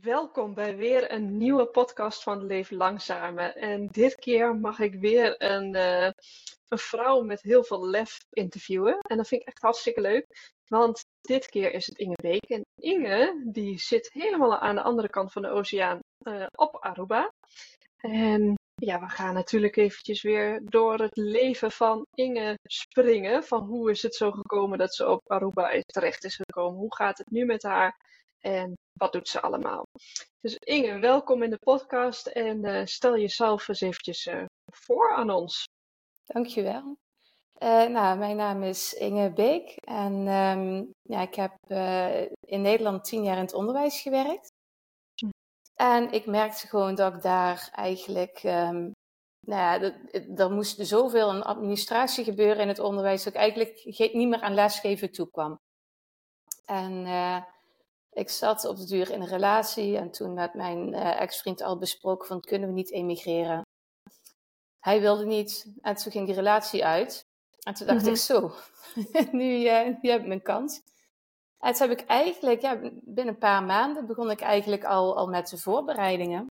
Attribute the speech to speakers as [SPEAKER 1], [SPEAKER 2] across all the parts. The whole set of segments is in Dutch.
[SPEAKER 1] Welkom bij weer een nieuwe podcast van Leef Langzame. En dit keer mag ik weer een, eh, een vrouw met heel veel lef interviewen. En dat vind ik echt hartstikke leuk, want dit keer is het Inge Beek. En Inge, die zit helemaal aan de andere kant van de oceaan uh, op Aruba. En ja, we gaan natuurlijk eventjes weer door het leven van Inge springen. Van hoe is het zo gekomen dat ze op Aruba terecht is gekomen? Hoe gaat het nu met haar? En wat doet ze allemaal? Dus Inge, welkom in de podcast en uh, stel jezelf eens eventjes uh, voor aan ons.
[SPEAKER 2] Dankjewel. Uh, nou, mijn naam is Inge Beek en um, ja, ik heb in Nederland tien jaar in het onderwijs gewerkt. En ik merkte gewoon dat ik daar eigenlijk, um, nou ja, er moest zoveel een administratie gebeuren in het onderwijs dat ik eigenlijk niet meer aan lesgeven toekwam. En ik zat op de duur in een relatie en toen met mijn uh, ex-vriend al besproken van kunnen we niet emigreren. Hij wilde niet en toen ging die relatie uit. En toen dacht ik mhm. zo, nu, uh, nu heb ik mijn kans. En toen heb ik eigenlijk, ja, binnen een paar maanden begon ik eigenlijk al, al met de voorbereidingen.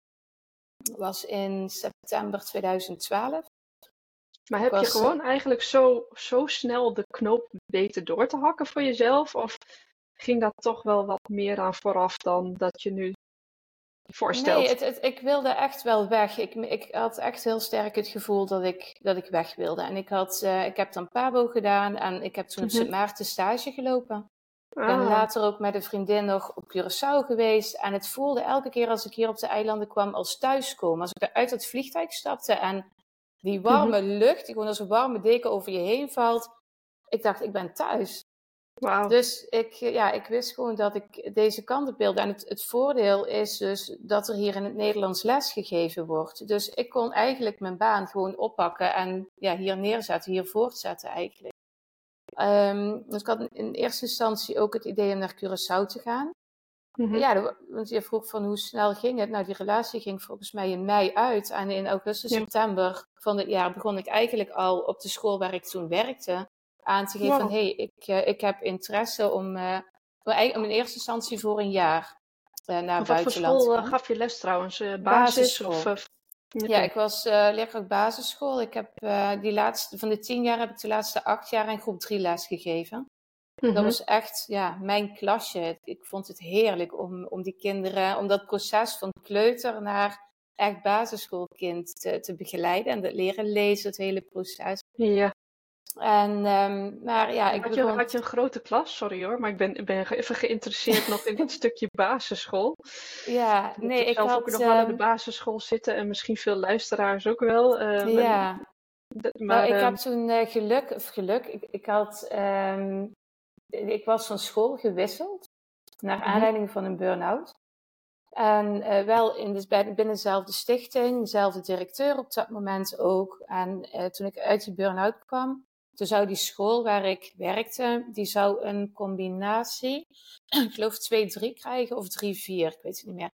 [SPEAKER 2] Dat was in september 2012.
[SPEAKER 1] Maar heb je gewoon eigenlijk zo, zo snel de knoop weten door te hakken voor jezelf? Of ging dat toch wel wat meer aan vooraf dan dat je nu voorstelt?
[SPEAKER 2] Nee, het, het, ik wilde echt wel weg. Ik, ik had echt heel sterk het gevoel dat ik, dat ik weg wilde. En ik, had, uh, ik heb dan Pabo gedaan en ik heb toen op mhm. Sint Maarten stage gelopen. Ik ben ah. later ook met een vriendin nog op Curaçao geweest. En het voelde elke keer als ik hier op de eilanden kwam als thuiskomen. Als ik uit het vliegtuig stapte en die warme mhm. lucht, die gewoon als een warme deken over je heen valt. Ik dacht, ik ben thuis. Dus ik, ja, ik wist gewoon dat ik deze kant op wilde. En het, het, voordeel is dus dat er hier in het Nederlands les gegeven wordt. Dus ik kon eigenlijk mijn baan gewoon oppakken en ja, hier neerzetten, hier voortzetten eigenlijk. Um, dus ik had in eerste instantie ook het idee om naar Curaçao te gaan. Mm Ja, want je vroeg van hoe snel ging het? Nou, die relatie ging volgens mij in mei uit. En in augustus, september van dit jaar begon ik eigenlijk al op de school waar ik toen werkte aan te geven van hé, hey, ik, uh, ik heb interesse om, uh, om in eerste instantie voor een jaar uh, naar buitenland.
[SPEAKER 1] Wat voor school gaf je les trouwens? basis of...
[SPEAKER 2] Ja, ik was leerkracht basisschool. Ik heb die laatste, van de tien jaar heb ik de laatste acht jaar in groep drie les gegeven. Dat mhm. was echt ja, mijn klasje. Ik vond het heerlijk om, om die kinderen, om dat proces van kleuter naar echt basisschoolkind te, te begeleiden. En dat leren lezen, het hele proces.
[SPEAKER 1] Ja.
[SPEAKER 2] En, um, maar ja, ik
[SPEAKER 1] had, je, had je een grote klas? Sorry hoor, maar ik ben, ben even geïnteresseerd nog in dit stukje basisschool.
[SPEAKER 2] Ja, nee, ik,
[SPEAKER 1] ik zelf
[SPEAKER 2] had...
[SPEAKER 1] ook nog wel in de basisschool zitten en misschien veel luisteraars ook wel.
[SPEAKER 2] Uh, ja. Maar, nou, ik um... heb toen uh, geluk, of geluk, ik, ik had, um, ik was van school gewisseld naar mhm. aanleiding van een burn-out. En uh, wel in de, binnen dezelfde stichting, dezelfde directeur op dat moment ook. En toen ik uit die burn-out kwam, toen zou die school waar ik werkte, die zou een combinatie, ik geloof 2-3 krijgen of 3-4, ik weet het niet meer.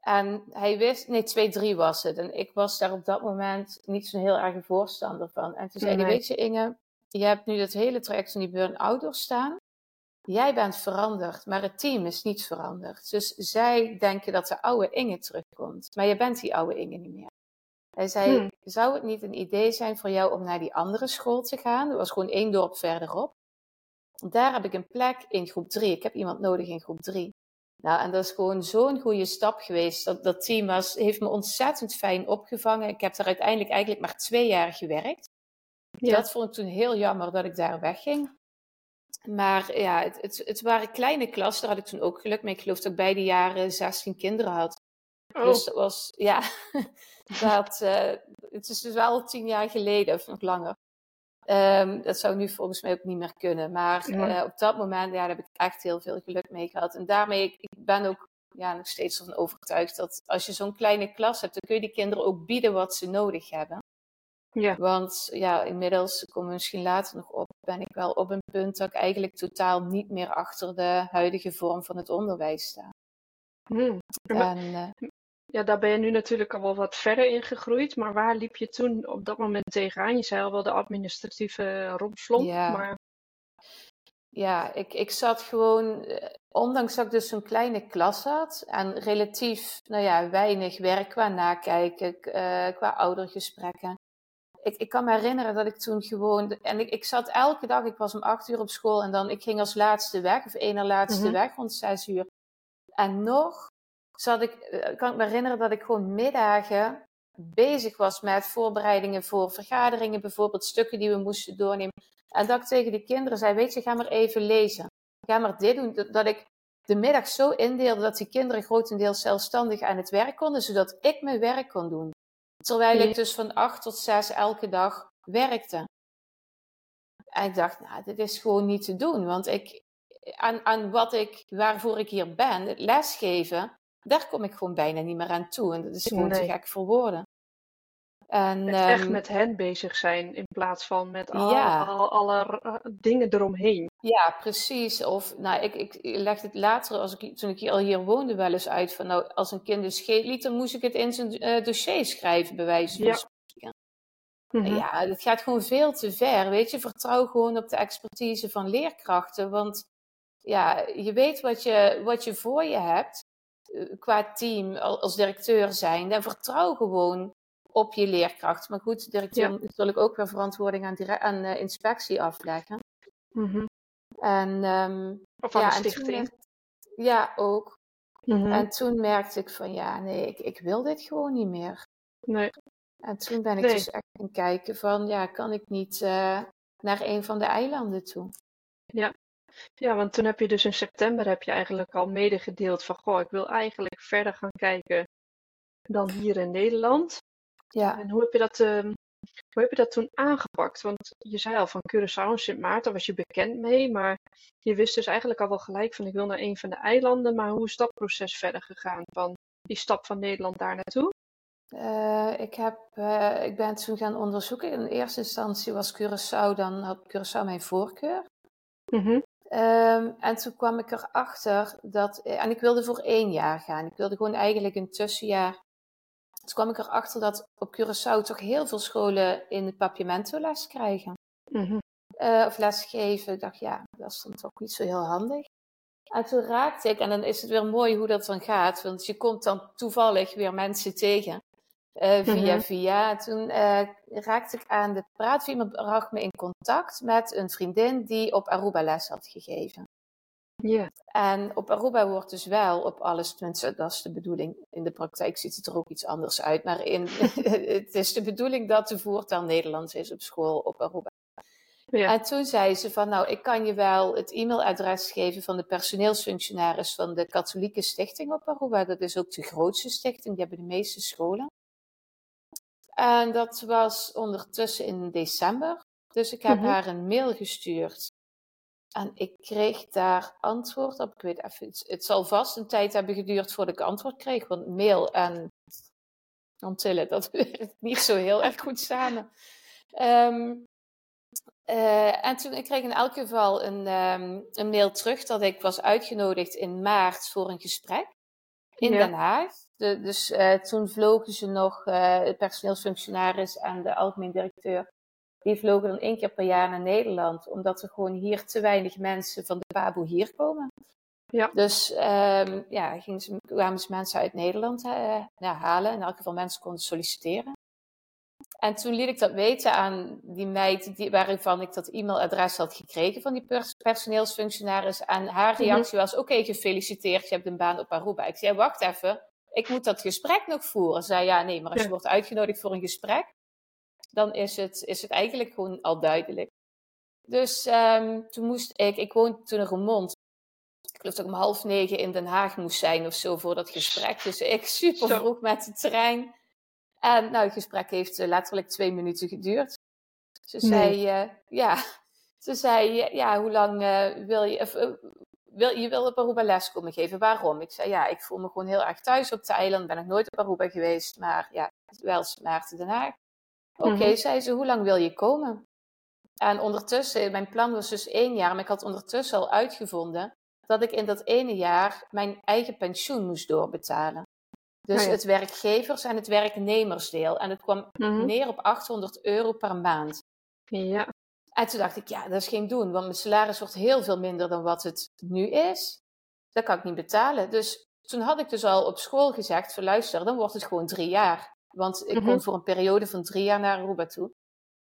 [SPEAKER 2] En hij wist, nee, 2-3 was het. En ik was daar op dat moment niet zo'n heel erg voorstander van. En toen zei hij, weet je Inge, je hebt nu dat hele traject van die burn-out doorstaan. Jij bent veranderd, maar het team is niet veranderd. Dus zij denken dat de oude Inge terugkomt. Maar je bent die oude Inge niet meer. Hij zei, hmm. zou het niet een idee zijn voor jou om naar die andere school te gaan? Dat was gewoon één dorp verderop. Daar heb ik een plek in groep drie. Ik heb iemand nodig in groep drie. Nou, en dat is gewoon zo'n goede stap geweest. Dat, dat team was, heeft me ontzettend fijn opgevangen. Ik heb daar uiteindelijk eigenlijk maar twee jaar gewerkt. Ja. Dat vond ik toen heel jammer dat ik daar wegging. Maar ja, het, het, het waren kleine klassen. Daar had ik toen ook geluk mee. Ik geloof dat ik beide jaren 16 kinderen had. Dus oh. Dus dat was, ja, dat, uh, het is dus wel tien jaar geleden of nog langer. Um, dat zou nu volgens mij ook niet meer kunnen. Maar uh, op dat moment ja, daar heb ik echt heel veel geluk mee gehad. En daarmee, ik, ik ben ook ja, nog steeds van overtuigd dat als je zo'n kleine klas hebt, dan kun je die kinderen ook bieden wat ze nodig hebben. Ja. Want ja, inmiddels, komen we misschien later nog op, ben ik wel op een punt dat ik eigenlijk totaal niet meer achter de huidige vorm van het onderwijs sta.
[SPEAKER 1] Hmm. En, uh, ja, daar ben je nu natuurlijk al wel wat verder in gegroeid. Maar waar liep je toen op dat moment tegenaan? Je zei al wel de administratieve rompslomp. Ja. Maar...
[SPEAKER 2] ja, ik, ik zat gewoon, eh, ondanks dat ik dus zo'n kleine klas had en relatief, nou ja, weinig werk qua nakijken, uh, qua oudergesprekken. Ik, ik kan me herinneren dat ik toen gewoon, en ik, ik zat elke dag, ik was om acht uur op school en dan, ik ging als laatste weg, of één laatste mhm. weg, rond zes uur. En nog zat ik, eh, kan ik me herinneren dat ik gewoon middagen bezig was met voorbereidingen voor vergaderingen, bijvoorbeeld stukken die we moesten doornemen. En dat ik tegen de kinderen zei, weet je, ga maar even lezen. Ga maar dit doen. Dat ik de middag zo indeelde dat die kinderen grotendeels zelfstandig aan het werk konden, zodat ik mijn werk kon doen. Terwijl ik dus van acht tot zes elke dag werkte. En ik dacht, nou, dit is gewoon niet te doen. Want ik, aan, aan wat ik, waarvoor ik hier ben, het lesgeven, daar kom ik gewoon bijna niet meer aan toe. En dat is gewoon te gek voor woorden.
[SPEAKER 1] En, echt ehm, met hen bezig zijn in plaats van met al, alle dingen eromheen.
[SPEAKER 2] Ja, precies. Of nou, ik, ik leg het later, als ik, toen ik al hier woonde, wel eens uit van nou, als een kind dus scheet liet, dan moest ik het in zijn uh, dossier schrijven, bij wijze van ja. spreken. Mhm. Ja, het gaat gewoon veel te ver. Weet je, vertrouw gewoon op de expertise van leerkrachten. Want ja, je weet wat je, wat je voor je hebt eh, qua team als directeur zijn. En vertrouw gewoon op je leerkracht. Maar goed, directeur ja. natuurlijk ook weer verantwoording aan, aan uh, inspectie afleggen.
[SPEAKER 1] Mm
[SPEAKER 2] En, um,
[SPEAKER 1] of aan ja, de stichting.
[SPEAKER 2] ja, ook. Mm En toen merkte ik van ja, nee, ik, ik wil dit gewoon niet meer.
[SPEAKER 1] Nee.
[SPEAKER 2] En toen ben ik dus echt gaan kijken van ja, kan ik niet uh, naar een van de eilanden toe?
[SPEAKER 1] Ja. Ja, want toen heb je dus in september heb je eigenlijk al medegedeeld van goh, ik wil eigenlijk verder gaan kijken dan hier in Nederland.
[SPEAKER 2] Ja.
[SPEAKER 1] En hoe heb je dat, ehm, hoe heb je dat toen aangepakt? Want je zei al van Curaçao en Sint Maarten was je bekend mee, maar je wist dus eigenlijk al wel gelijk van ik wil naar een van de eilanden, maar hoe is dat proces verder gegaan van die stap van Nederland daar naartoe?
[SPEAKER 2] Uh, ik, heb, uh, ik ben toen gaan onderzoeken. In eerste instantie was Curaçao, dan had Curaçao mijn voorkeur.
[SPEAKER 1] Mm
[SPEAKER 2] en toen kwam ik erachter dat, en ik wilde voor één jaar gaan. Ik wilde gewoon eigenlijk een tussenjaar toen kwam ik erachter dat op Curaçao toch heel veel scholen in het papiamento les krijgen.
[SPEAKER 1] Mm
[SPEAKER 2] of les geven. Ik dacht, ja, dat is dan toch niet zo heel handig. En toen raakte ik, en dan is het weer mooi hoe dat dan gaat, want je komt dan toevallig weer mensen tegen. Uh, via mhm. via. Toen uh, raakte ik aan de praat. Iemand bracht me in contact met een vriendin die op Aruba les had gegeven.
[SPEAKER 1] Ja.
[SPEAKER 2] En op Aruba wordt dus wel op alles, tenminste dat is de bedoeling. In de praktijk ziet het er ook iets anders uit. Maar in, het is de bedoeling dat de voertaal Nederlands is op school op Aruba. Ja. En toen zei ze van, nou, ik kan je wel het e-mailadres geven van de personeelsfunctionaris van de katholieke stichting op Aruba. Dat is ook de grootste stichting, die hebben de meeste scholen. En dat was ondertussen in december. Dus ik heb mhm. haar een mail gestuurd en ik kreeg daar antwoord op. Ik weet even, het, zal vast een tijd hebben geduurd voordat ik antwoord kreeg. Want mail en Antillen, dat werkt niet zo heel erg goed samen. Um, en toen ik kreeg in elk geval een, um, een mail terug dat ik was uitgenodigd in maart voor een gesprek in Den Haag. De, dus uh, toen vlogen ze nog, uh, het personeelsfunctionaris en de algemeen directeur, die vlogen dan één keer per jaar naar Nederland, omdat er gewoon hier te weinig mensen van de PABO hier komen.
[SPEAKER 1] Ja.
[SPEAKER 2] Dus um, ja, gingen ze, kwamen ze mensen uit Nederland uh, halen. In elk geval mensen konden solliciteren. En toen liet ik dat weten aan die meid die, waarvan ik dat e-mailadres had gekregen van die personeelsfunctionaris. En haar mhm. reactie was, oké, gefeliciteerd, je hebt een baan op Aruba. Ik zei, wacht even, ik moet dat gesprek nog voeren. Ze zei, ja, nee, maar als je wordt uitgenodigd voor een gesprek, dan is het, is het eigenlijk gewoon al duidelijk. Dus um, toen moest ik, ik woonde toen in Remond. Ik geloof dat ik om half negen in Den Haag moest zijn of zo voor dat gesprek. Dus ik super vroeg met de trein. En nou, het gesprek heeft uh, letterlijk twee minuten geduurd. Ze zei, uh, ja, ze zei, ja, hoe lang uh, wil je, of, wil, je wil op Aruba les komen geven, waarom? Ik zei, ja, ik voel me gewoon heel erg thuis op de eiland, ben nog nooit op Aruba geweest, maar ja, wel Maarten Den Haag. Oké, okay, mhm. zei ze, hoe lang wil je komen? En ondertussen, mijn plan was dus één jaar, maar ik had ondertussen al uitgevonden dat ik in dat ene jaar mijn eigen pensioen moest doorbetalen. Dus oh het werkgevers- en het werknemersdeel. En het kwam mhm. neer op 800 euro per maand.
[SPEAKER 1] Ja.
[SPEAKER 2] En toen dacht ik, ja, dat is geen doen, want mijn salaris wordt heel veel minder dan wat het nu is. Dat kan ik niet betalen. Dus toen had ik dus al op school gezegd, van luister, dan wordt het gewoon drie jaar. Want ik mm kon voor een periode van drie jaar naar Aruba toe.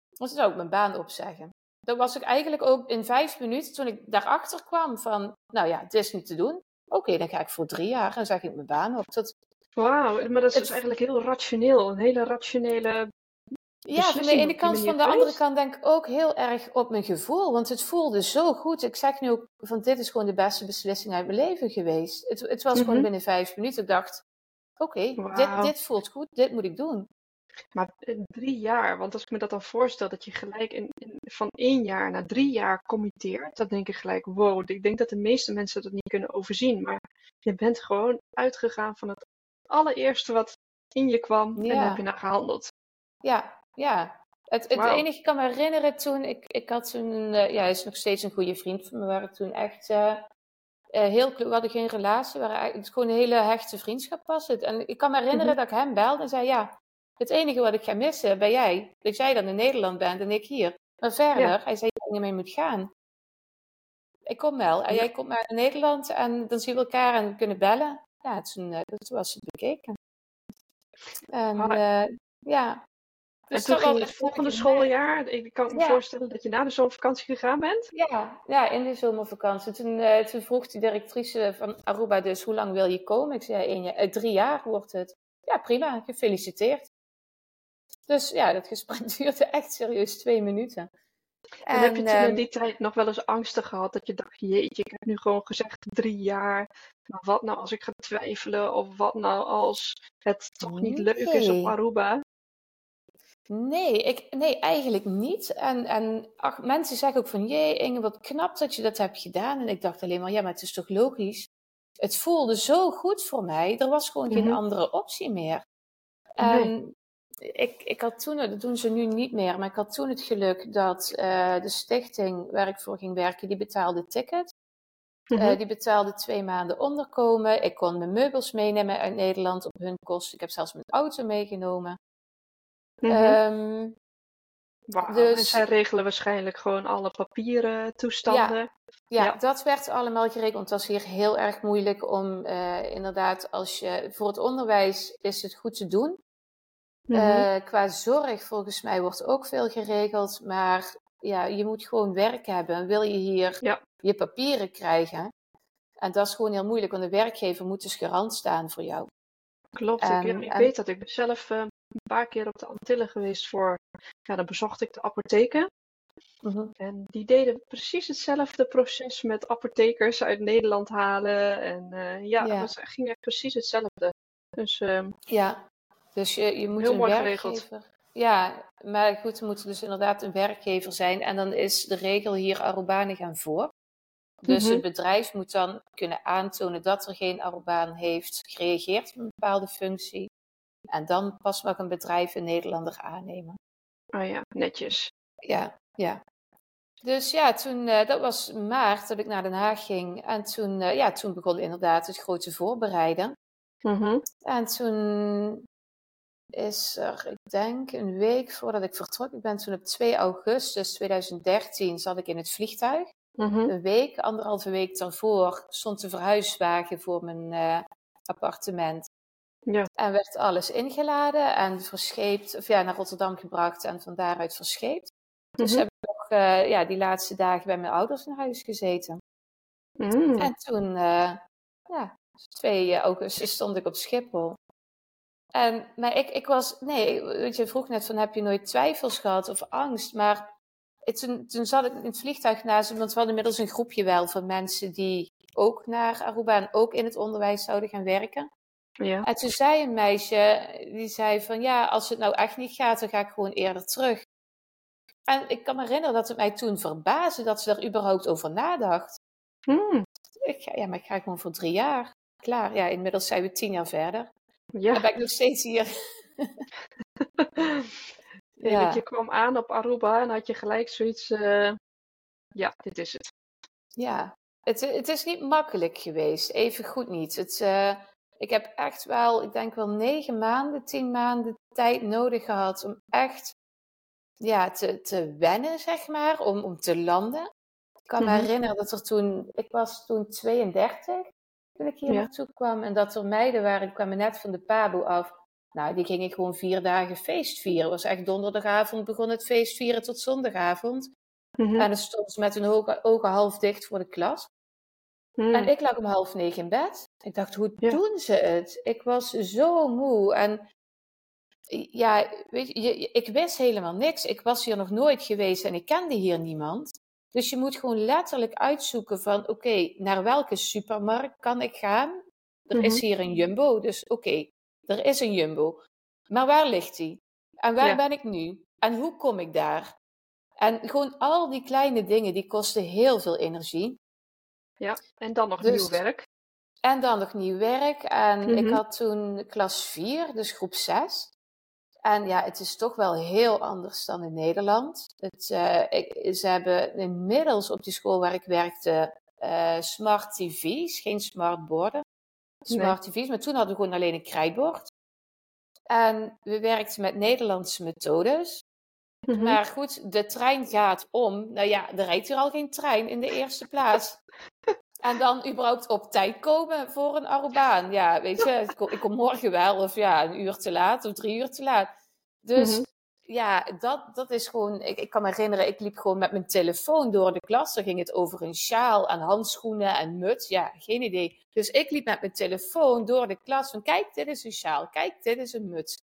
[SPEAKER 2] Dus dan zou ik mijn baan opzeggen. Dan was ik eigenlijk ook in vijf minuten, toen ik daarachter kwam van, nou ja, het is niet te doen. Oké, dan ga ik voor drie jaar en zeg ik mijn baan op. Dat,
[SPEAKER 1] Wauw, maar dat is dus eigenlijk heel rationeel. Een hele rationele
[SPEAKER 2] ja, van de ene kant, van de andere kant denk ik ook heel erg op mijn gevoel. Want het voelde zo goed. Ik zeg nu ook van dit is gewoon de beste beslissing uit mijn leven geweest. Het, het was gewoon mhm. binnen vijf minuten. Ik dacht, oké, dit, dit voelt goed, dit moet ik doen.
[SPEAKER 1] Maar eh, drie jaar, want als ik me dat dan voorstel, dat je gelijk in, in, van één jaar naar drie jaar committeert, dan denk ik gelijk, wow, ik denk dat de meeste mensen dat niet kunnen overzien. Maar je bent gewoon uitgegaan van het allereerste wat in je kwam en daar heb je naar gehandeld.
[SPEAKER 2] Ja, ja. Het, het enige ik kan me herinneren toen, ik, ik had toen, uh, ja, hij is nog steeds een goede vriend van me, waar ik toen echt uh, heel, we hadden geen relatie, waar het gewoon een hele hechte vriendschap was. Het. En ik kan me herinneren mhm. dat ik hem belde en zei, ja, het enige wat ik ga missen ben jij. Dat jij dan in Nederland bent en ik hier. Maar verder, hij zei dat je mee moet gaan. Ik kom wel. En jij komt maar naar Nederland en dan zien we elkaar en kunnen bellen. Ja, toen, uh, toen was het bekeken. En ja.
[SPEAKER 1] Dus en toen ging het volgende schooljaar. Ik kan me voorstellen dat je na de zomervakantie gegaan bent.
[SPEAKER 2] Ja, ja in de zomervakantie. Toen, uh, toen vroeg de directrice van Aruba dus, hoe lang wil je komen? Ik zei, één jaar, drie jaar wordt het. Ja, prima, gefeliciteerd. Dus ja, dat gesprek duurde echt serieus twee minuten.
[SPEAKER 1] En, heb je toen in ehm, die tijd nog wel eens angsten gehad dat je dacht, jeetje, ik heb nu gewoon gezegd drie jaar. Maar wat nou als ik ga twijfelen? Of wat nou als het toch niet leuk is op Aruba?
[SPEAKER 2] Nee, ik, nee, eigenlijk niet. En, en ach, mensen zeggen ook van, jee Inge, wat knap dat je dat hebt gedaan. En ik dacht alleen maar, ja, maar het is toch logisch? Het voelde zo goed voor mij. Er was gewoon geen mhm. andere optie meer. En ik, ik had toen, dat doen ze nu niet meer, maar ik had toen het geluk dat uh, de stichting waar ik voor ging werken, die betaalde ticket. Uh, die betaalde twee maanden onderkomen. Ik kon mijn meubels meenemen uit Nederland op hun kosten. Ik heb zelfs mijn auto meegenomen.
[SPEAKER 1] Mm -hmm. dus zij regelen waarschijnlijk gewoon alle papieren toestanden.
[SPEAKER 2] Ja, ja, dat werd allemaal geregeld. Want het was hier heel erg moeilijk om uh, inderdaad, als je voor het onderwijs is het goed te doen. Mm -hmm. qua zorg volgens mij wordt ook veel geregeld, maar ja, je moet gewoon werk hebben. Wil je hier ja. je papieren krijgen? En dat is gewoon heel moeilijk, want de werkgever moet dus garant staan voor jou.
[SPEAKER 1] Klopt, ik, ik weet dat. Ik ben zelf uh, een paar keer op de Antillen geweest voor, ja, dan bezocht ik de apotheken. -hmm. En die deden precies hetzelfde proces met apothekers uit Nederland halen. En uh, ja, ja. Het ging echt precies hetzelfde. Dus, uh,
[SPEAKER 2] ja, dus je, je moet Heel een mooi werkgever... geregeld. Ja, maar goed, er moet dus inderdaad een werkgever zijn. En dan is de regel hier Arubaan gaan voor. Dus het mhm. bedrijf moet dan kunnen aantonen dat er geen Arubaan heeft gereageerd op een bepaalde functie. En dan pas mag een bedrijf een Nederlander aannemen.
[SPEAKER 1] Oh ja, netjes.
[SPEAKER 2] Ja, ja. Dus ja, toen, uh, dat was maart dat ik naar Den Haag ging. En toen, uh, ja, toen begon inderdaad het grote voorbereiden. Mm En toen is er, ik denk, een week voordat ik vertrok. Ik ben toen op 2 augustus 2013 zat ik in het vliegtuig. Mhm. Een week, anderhalve week daarvoor stond de verhuiswagen voor mijn uh, appartement. Ja. En werd alles ingeladen en verscheept, of ja, naar Rotterdam gebracht en van daaruit verscheept. Dus mhm. heb ik nog uh, ja, die laatste dagen bij mijn ouders in huis gezeten. Mm. En toen, uh, ja, 2 augustus stond ik op Schiphol. En, maar ik, ik was, nee, weet je, vroeg net van heb je nooit twijfels gehad of angst? Maar toen, toen zat ik in het vliegtuig naast hem, want we hadden inmiddels een groepje wel van mensen die ook naar Aruba en ook in het onderwijs zouden gaan werken. Ja. En toen zei een meisje, die zei van ja, als het nou echt niet gaat, dan ga ik gewoon eerder terug. En ik kan me herinneren dat het mij toen verbaasde dat ze er überhaupt over nadacht. Hmm. Ik, ja, maar ik ga gewoon voor drie jaar. Klaar, ja, inmiddels zijn we tien jaar verder. Ja. Dan ben ik nog steeds hier.
[SPEAKER 1] ja. Je kwam aan op Aruba en had je gelijk zoiets. Uh, ja, dit is het.
[SPEAKER 2] Ja, het, het is niet makkelijk geweest. Even goed niet. Het, uh, ik heb echt wel, ik denk wel negen maanden, tien maanden tijd nodig gehad om echt ja, te, te wennen, zeg maar, om, om te landen. Ik kan me mhm. herinneren dat er toen, ik was toen 32 toen ik hier naartoe kwam. En dat er meiden waren, die kwamen net van de Pabo af. Nou, die gingen gewoon vier dagen feest vieren. Het was echt donderdagavond begon het feest vieren tot zondagavond. Mhm. En dan stond ze met hun ogen, ogen, half dicht voor de klas. En ik lag om half negen in bed. Ik dacht, hoe doen ze het? Ik was zo moe. En ja, weet je, ik wist helemaal niks. Ik was hier nog nooit geweest en ik kende hier niemand. Dus je moet gewoon letterlijk uitzoeken van, oké, naar welke supermarkt kan ik gaan? Er is mhm. hier een Jumbo, dus oké, er is een Jumbo. Maar waar ligt die? En waar ben ik nu? En hoe kom ik daar? En gewoon al die kleine dingen, die kosten heel veel energie.
[SPEAKER 1] Ja, en dan nog nieuw dus werk.
[SPEAKER 2] En dan nog nieuw werk. En ik mhm. had toen klas 4, dus groep 6. En ja, het is toch wel heel anders dan in Nederland. Het, uh, ik, ze hebben inmiddels op die school waar ik werkte uh, smart tv's, geen smartborden. Smart tv's, maar toen hadden we gewoon alleen een krijtbord. En we werkten met Nederlandse methodes. Mhm. Maar goed, de trein gaat om. Nou ja, er rijdt hier al geen trein in de eerste plaats. En dan überhaupt op tijd komen voor een aerobaan. Ja, weet je, ik kom, morgen wel, of ja, een uur te laat of drie uur te laat. Dus mhm. ja, dat, dat is gewoon. Ik, ik kan me herinneren, ik liep gewoon met mijn telefoon door de klas. Dan ging het over een sjaal en handschoenen en muts. Ja, geen idee. Dus ik liep met mijn telefoon door de klas van: kijk, dit is een sjaal. Kijk, dit is een muts.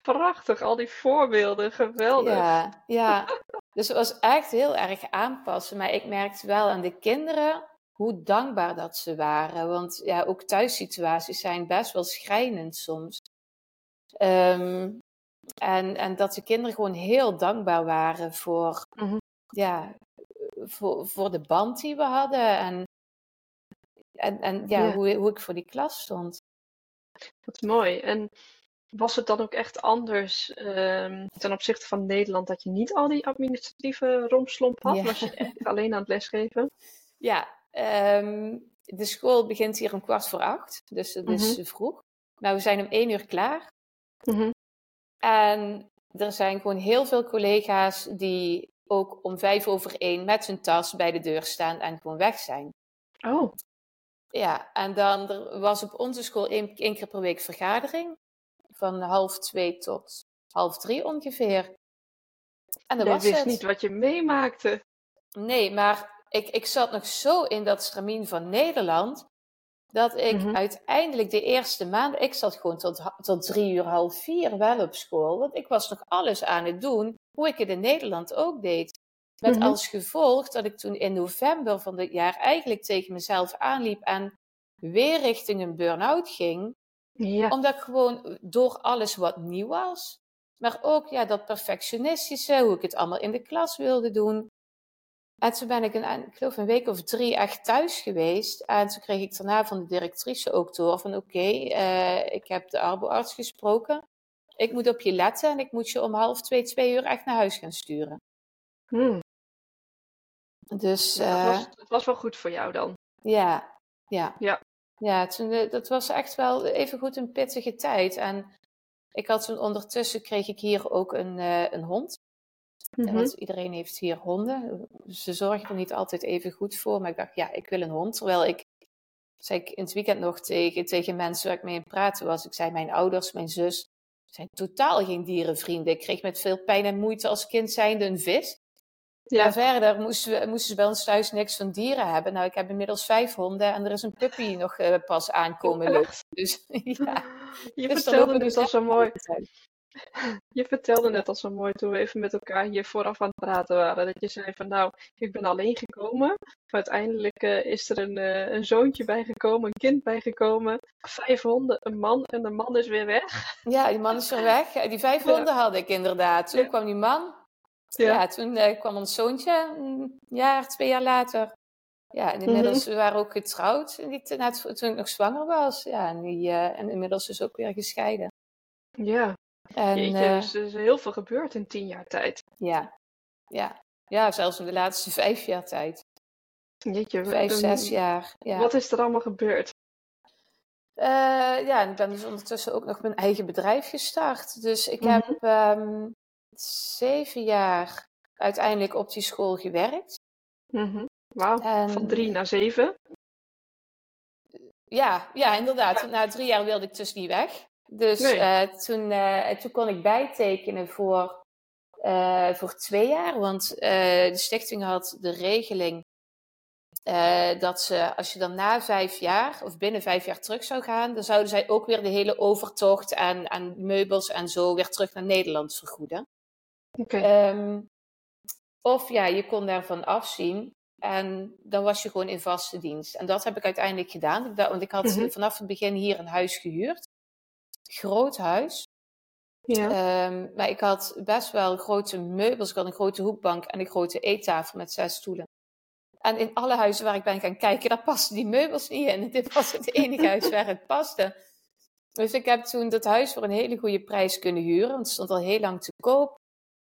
[SPEAKER 1] Prachtig, al die voorbeelden, geweldig.
[SPEAKER 2] Ja, ja. dus het was echt heel erg aanpassen. Maar ik merkte wel aan de kinderen hoe dankbaar dat ze waren. Want ja, ook thuissituaties zijn best wel schrijnend soms. Ehm, en, en dat de kinderen gewoon heel dankbaar waren voor, mhm. ja, voor, voor de band die we hadden. En, en, en ja, Hoe, hoe ik voor die klas stond.
[SPEAKER 1] Wat mooi. En was het dan ook echt anders um, ten opzichte van Nederland dat je niet al die administratieve romslomp had? Was je echt alleen aan het lesgeven?
[SPEAKER 2] Ja, Ehm, de school begint hier om kwart voor acht, dus dat is mhm. vroeg. Maar we zijn om één uur klaar. Mhm. En er zijn gewoon heel veel collega's die ook om vijf over één met hun tas bij de deur staan en gewoon weg zijn.
[SPEAKER 1] Oh.
[SPEAKER 2] Ja, en dan er was op onze school één, één keer per week vergadering. Van half twee tot half drie ongeveer.
[SPEAKER 1] En dat was wist het. niet wat je meemaakte.
[SPEAKER 2] Nee, maar ik, ik zat nog zo in dat stramien van Nederland. Dat ik mhm. uiteindelijk de eerste maanden, ik zat gewoon tot, tot drie uur, half vier wel op school. Want ik was nog alles aan het doen, hoe ik het in Nederland ook deed. Met mhm. als gevolg dat ik toen in november van dit jaar eigenlijk tegen mezelf aanliep en weer richting een burn-out ging. Ja. Omdat ik gewoon door alles wat nieuw was. Maar ook ja, dat perfectionistische, hoe ik het allemaal in de klas wilde doen. En toen ben ik, een, ik geloof een week of drie echt thuis geweest. En toen kreeg ik daarna van de directrice ook door van oké, eh, ik heb de arboarts gesproken. Ik moet op je letten en ik moet je om half twee, twee uur echt naar huis gaan sturen.
[SPEAKER 1] Hmm. Dus, uh, dat, was, dat, was, wel goed voor jou dan.
[SPEAKER 2] Ja, ja.
[SPEAKER 1] Ja,
[SPEAKER 2] ja toen, eh, dat was echt wel even goed een pittige tijd. En ik had toen ondertussen, kreeg ik hier ook een, een hond. Mm Want iedereen heeft hier honden. Ze zorgen er niet altijd even goed voor. Maar ik dacht, ja, ik wil een hond. Terwijl ik, zei ik in het weekend nog tegen, tegen mensen waar ik mee praten was. Ik zei, mijn ouders, mijn zus, zijn totaal geen dierenvrienden. Ik kreeg met veel pijn en moeite als kind zijnde een vis. Ja. En verder moesten, we, moesten ze bij ons thuis niks van dieren hebben. Nou, ik heb inmiddels vijf honden en er is een puppy nog uh, pas aankomen. Lukt. Dus ja.
[SPEAKER 1] Je dus vertelde het al zo mooi. Je vertelde net al zo mooi toen we even met elkaar hier vooraf aan het praten waren. Dat je zei van nou, ik ben alleen gekomen. Uiteindelijk uh, is er een, uh, een zoontje bijgekomen, een kind bijgekomen. Vijf honden, een man en de man is weer weg.
[SPEAKER 2] Ja, die man is weer weg. Die vijf honden had ik inderdaad. Toen kwam die man. Ja, ja toen uh, kwam ons zoontje een jaar, twee jaar later. Ja, en inmiddels mm we waren ook getrouwd die, toen ik nog zwanger was. Ja, en, die, en inmiddels is ook weer gescheiden.
[SPEAKER 1] Ja, en, Jeetje, uh, dus er is heel veel gebeurd in tien jaar tijd.
[SPEAKER 2] Ja, ja. ja zelfs in de laatste vijf jaar tijd.
[SPEAKER 1] Jeetje,
[SPEAKER 2] vijf, zes jaar. Ja.
[SPEAKER 1] Wat is er allemaal gebeurd?
[SPEAKER 2] Uh, ja, en ik ben dus ondertussen ook nog mijn eigen bedrijf gestart. Dus ik heb, um, zeven jaar uiteindelijk op die school gewerkt.
[SPEAKER 1] Mm Wauw, van drie naar zeven.
[SPEAKER 2] Ja, ja, inderdaad. Na drie jaar wilde ik dus niet weg. Dus eh, toen, uh, toen kon ik bijtekenen voor, uh, voor twee jaar. Want de stichting had de regeling dat ze, als je dan na vijf jaar of binnen vijf jaar terug zou gaan, dan zouden zij ook weer de hele overtocht aan, aan meubels en zo weer terug naar Nederland vergoeden.
[SPEAKER 1] Ehm,
[SPEAKER 2] of ja, je kon daarvan afzien. En dan was je gewoon in vaste dienst. En dat heb ik uiteindelijk gedaan. Want ik had mhm. vanaf het begin hier een huis gehuurd. Groot huis. Ja. Ehm, maar ik had best wel grote meubels. Ik had een grote hoekbank en een grote eettafel met zes stoelen. En in alle huizen waar ik ben gaan kijken, daar pasten die meubels niet in. Dit was het enige huis waar het paste. Dus ik heb toen dat huis voor een hele goede prijs kunnen huren. Want het stond al heel lang te koop.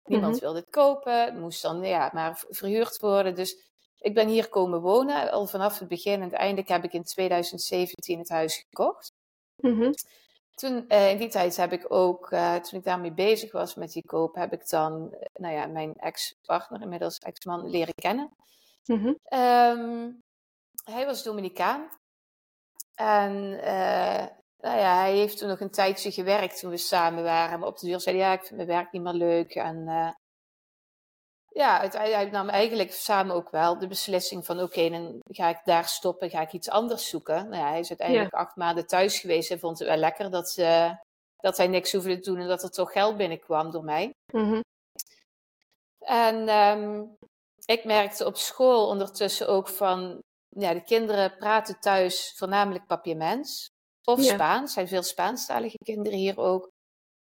[SPEAKER 2] Niemand mhm. wilde het kopen. Het moest dan ja, maar verhuurd worden. Dus ik ben hier komen wonen. Al vanaf het begin en uiteindelijk heb ik in 2017 het huis gekocht.
[SPEAKER 1] Mhm.
[SPEAKER 2] Toen, uh, in die tijd heb ik ook, uh, toen ik daarmee bezig was met die koop, heb ik dan, uh, nou ja, mijn ex-partner, inmiddels ex-man, leren kennen.
[SPEAKER 1] Mm
[SPEAKER 2] hij was Dominicaan. En nou ja, hij heeft toen nog een tijdje gewerkt toen we samen waren. Maar op de duur zei hij, ja, ik vind mijn werk niet meer leuk. En ja, uiteindelijk nam eigenlijk samen ook wel de beslissing van oké, dan ga ik daar stoppen, ga ik iets anders zoeken. Nou ja, hij is uiteindelijk acht maanden thuis geweest en vond het wel lekker dat, uh, dat hij niks hoefde te doen en dat er toch geld binnenkwam door mij.
[SPEAKER 1] Mhm.
[SPEAKER 2] En um, ik merkte op school ondertussen ook van, ja, de kinderen praten thuis voornamelijk papiaments of Spaans. Er zijn veel Spaanstalige kinderen hier ook.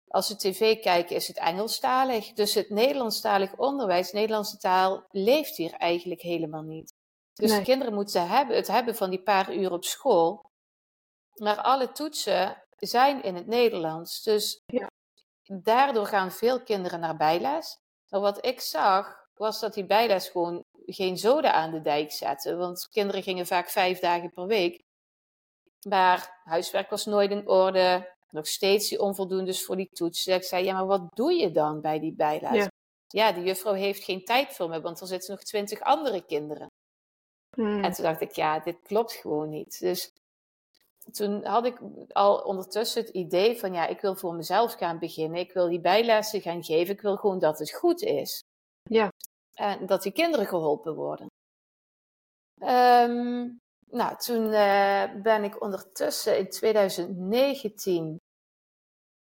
[SPEAKER 2] Als we tv kijken, is het Engelstalig. Dus het Nederlandstalig onderwijs, Nederlandse taal, leeft hier eigenlijk helemaal niet. Dus de kinderen moeten hebben, het hebben van die paar uur op school. Maar alle toetsen zijn in het Nederlands. Dus
[SPEAKER 1] ja.
[SPEAKER 2] daardoor gaan veel kinderen naar bijles. Maar wat ik zag, was dat die bijles gewoon geen zoden aan de dijk zetten. Want kinderen gingen vaak vijf dagen per week. Maar huiswerk was nooit in orde nog steeds die onvoldoendes voor die toets. Dus ik zei, ja, maar wat doe je dan bij die bijles? Ja. ja, de juffrouw heeft geen tijd voor me, want er zitten nog twintig andere kinderen.
[SPEAKER 1] Hmm.
[SPEAKER 2] En toen dacht ik, ja, dit klopt gewoon niet. Dus toen had ik al ondertussen het idee van, ja, ik wil voor mezelf gaan beginnen. Ik wil die bijlessen gaan geven. Ik wil gewoon dat het goed is.
[SPEAKER 1] Ja.
[SPEAKER 2] En dat die kinderen geholpen worden. Um, nou, toen uh, ben ik ondertussen in 2019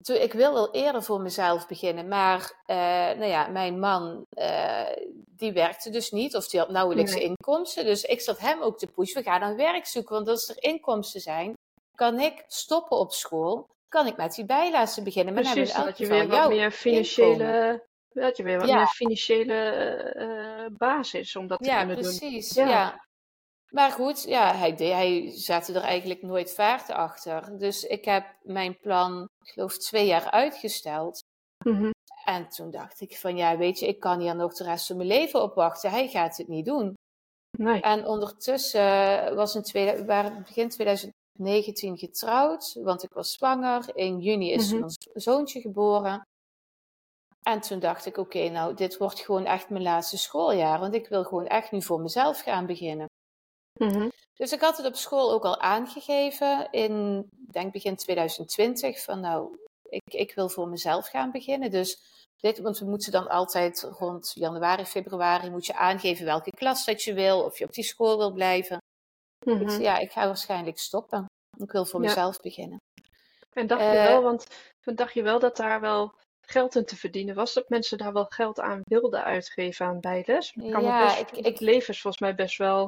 [SPEAKER 2] toen, ik wilde al eerder voor mezelf beginnen, maar uh, nou ja, mijn man uh, die werkte dus niet of die had nauwelijks inkomsten. Dus ik zat hem ook te pushen, we gaan een werk zoeken, want als er inkomsten zijn, kan ik stoppen op school, kan ik met die bijlessen beginnen.
[SPEAKER 1] Maar Precies, dan dat je weer wat meer financiële, dat je weer wat meer financiële uh, basis om dat te
[SPEAKER 2] ja,
[SPEAKER 1] kunnen
[SPEAKER 2] precies,
[SPEAKER 1] doen.
[SPEAKER 2] Ja, precies. Maar goed, ja, hij, hij zette er eigenlijk nooit vaart achter. Dus ik heb mijn plan, ik geloof, twee jaar uitgesteld.
[SPEAKER 1] Mhm.
[SPEAKER 2] En toen dacht ik van, ja, weet je, ik kan hier nog de rest van mijn leven op wachten. Hij gaat het niet doen.
[SPEAKER 1] Nee.
[SPEAKER 2] En ondertussen was in tweede, we waren begin 2019 getrouwd, want ik was zwanger. In juni is mm ons zoontje geboren. En toen dacht ik, oké, nou, dit wordt gewoon echt mijn laatste schooljaar. Want ik wil gewoon echt nu voor mezelf gaan beginnen.
[SPEAKER 1] Mhm.
[SPEAKER 2] Dus ik had het op school ook al aangegeven in, denk begin 2020, van nou, ik, ik wil voor mezelf gaan beginnen. Dus dit, want we moeten dan altijd rond januari, februari, moet je aangeven welke klas dat je wil, of je op die school wil blijven. Ik
[SPEAKER 1] mhm.
[SPEAKER 2] ja, ik ga waarschijnlijk stoppen. Ik wil voor mezelf beginnen.
[SPEAKER 1] En dacht je
[SPEAKER 2] Eh,
[SPEAKER 1] wel, want toen dacht je wel dat daar wel geld in te verdienen was, dat mensen daar wel geld aan wilden uitgeven aan bijles. Ik kan
[SPEAKER 2] Ja,
[SPEAKER 1] best-
[SPEAKER 2] ik-
[SPEAKER 1] het
[SPEAKER 2] ik-
[SPEAKER 1] leven is volgens mij best wel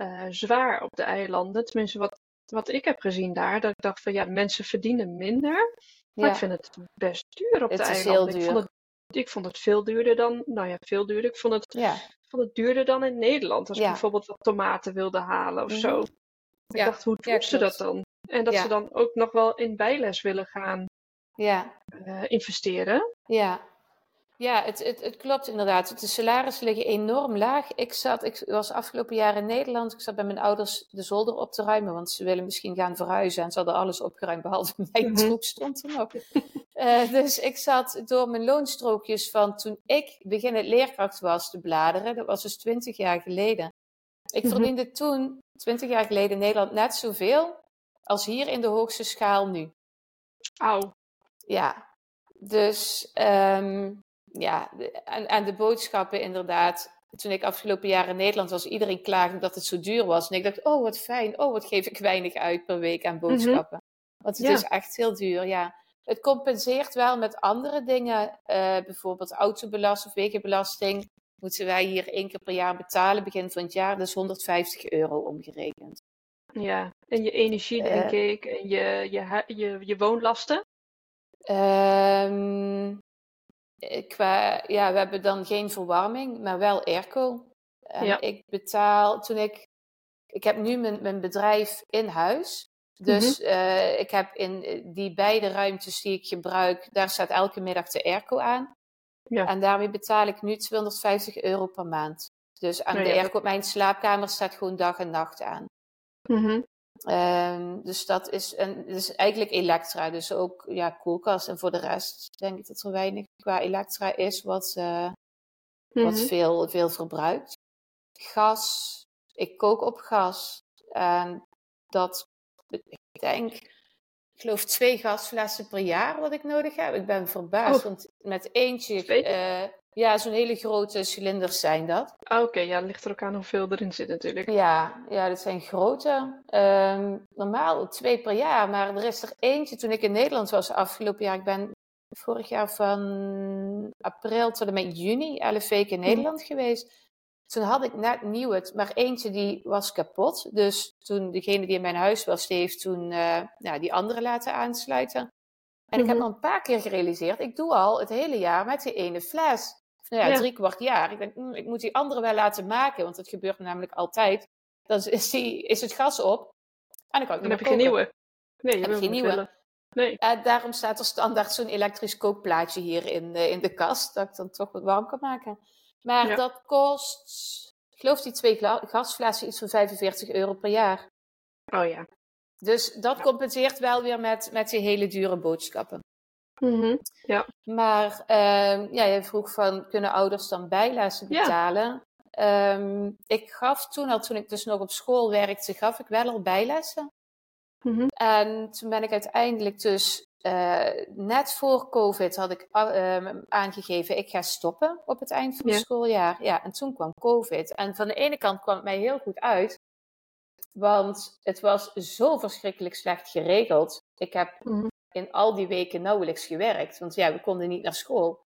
[SPEAKER 1] eh, zwaar op de eilanden. Tenminste, wat, wat ik heb gezien daar, dat ik dacht van ja, mensen verdienen minder. Maar
[SPEAKER 2] ja,
[SPEAKER 1] ik vind het best duur op
[SPEAKER 2] het
[SPEAKER 1] de eilanden. Ik vond het, ik vond het veel duurder dan, nou ja, veel duurder. Ik vond het,
[SPEAKER 2] Ja,
[SPEAKER 1] ik vond het duurder dan in Nederland. Als ik bijvoorbeeld wat tomaten wilde halen of zo.
[SPEAKER 2] mhm,
[SPEAKER 1] Ik
[SPEAKER 2] ja,
[SPEAKER 1] dacht, hoe doen ze dat dan? En dat ze dan ook nog wel in bijles willen gaan
[SPEAKER 2] ja,
[SPEAKER 1] eh, investeren.
[SPEAKER 2] ja. Ja, het, het, het klopt inderdaad. De salarissen liggen enorm laag. Ik, zat, ik was afgelopen jaar in Nederland. Ik zat bij mijn ouders de zolder op te ruimen, want ze willen misschien gaan verhuizen. En ze hadden alles opgeruimd, behalve mijn
[SPEAKER 1] Mhm.
[SPEAKER 2] troep stond er nog. Uh, dus ik zat door mijn loonstrookjes van toen ik beginnend leerkracht was te bladeren. Dat was dus twintig jaar geleden. Ik mhm. verdiende toen, twintig jaar geleden in Nederland, net zoveel als hier in de hoogste schaal nu.
[SPEAKER 1] Auw.
[SPEAKER 2] Ja, dus um, ja, en, en de boodschappen inderdaad. Toen ik afgelopen jaar in Nederland was, iedereen klaagde dat het zo duur was. En ik dacht, oh wat fijn, oh wat geef ik weinig uit per week aan mhm. boodschappen. Want het is echt heel duur, ja. Het compenseert wel met andere dingen, uh, bijvoorbeeld autobelasting of wegenbelasting. Moeten wij hier één keer per jaar betalen, begin van het jaar, dus 150 euro omgerekend.
[SPEAKER 1] Ja, en je energie, denk uh, ik, en je, je, je, je woonlasten?
[SPEAKER 2] Um, qua, ja, we hebben dan geen verwarming, maar wel airco. ja. Ik betaal, toen ik, ik heb nu mijn, mijn bedrijf in huis. Dus mm ik heb in eh, die beide ruimtes die ik gebruik, daar staat elke middag de airco aan. Ja. En daarmee betaal ik nu 250 euro per maand. Dus aan oh de airco mijn slaapkamer staat gewoon dag en nacht aan. Mm Um, dus dat is, een, dus eigenlijk elektra, dus ook ja, koelkast. En voor de rest denk ik dat er weinig qua elektra is wat, uh, wat mhm. veel, veel verbruikt. Gas, ik kook op gas. En dat, ik denk, ik geloof twee gasflessen per jaar wat ik nodig heb. Ik ben verbaasd, oh. want met eentje ja, zo'n hele grote cilinders zijn dat.
[SPEAKER 1] Ah, oké, ja, ligt er ook aan hoeveel erin zit natuurlijk.
[SPEAKER 2] Ja, ja dat zijn grote. Ehm, normaal twee per jaar, maar er is er eentje toen ik in Nederland was afgelopen jaar. Ik ben vorig jaar van april tot en met juni, elf weken in mhm. Nederland geweest. Toen had ik net nieuw maar eentje die was kapot. Dus toen degene die in mijn huis was, die heeft toen uh, ja, die andere laten aansluiten. En ik heb mhm. al een paar keer gerealiseerd, ik doe al het hele jaar met die ene fles nou ja, drie kwart jaar. Ik denk, mm, ik moet die andere wel laten maken, want dat gebeurt namelijk altijd. Dan is, die, is het gas op en dan kan ik
[SPEAKER 1] dan heb je geen nieuwe.
[SPEAKER 2] Nee, je hebt geen nieuwe. Nee. En daarom staat er standaard zo'n elektrisch kookplaatje hier in, uh, in de kast, dat ik dan toch wat warm kan maken. Maar dat kost, ik geloof die twee gasflessen iets van 45 euro per jaar.
[SPEAKER 1] Oh ja.
[SPEAKER 2] Dus dat compenseert wel weer met, met die hele dure boodschappen.
[SPEAKER 1] Mm ja.
[SPEAKER 2] Maar uh, ja, je vroeg van, kunnen ouders dan bijlessen betalen? Ja. Um, ik gaf toen al, toen ik dus nog op school werkte, gaf ik wel al bijlessen. Mm En toen ben ik uiteindelijk dus, uh, net voor COVID had ik uh, aangegeven, ik ga stoppen op het eind van het schooljaar. Ja, en toen kwam COVID. En van de ene kant kwam het mij heel goed uit. Want het was zo verschrikkelijk slecht geregeld. Ik heb mm in al die weken nauwelijks gewerkt. Want ja, we konden niet naar school.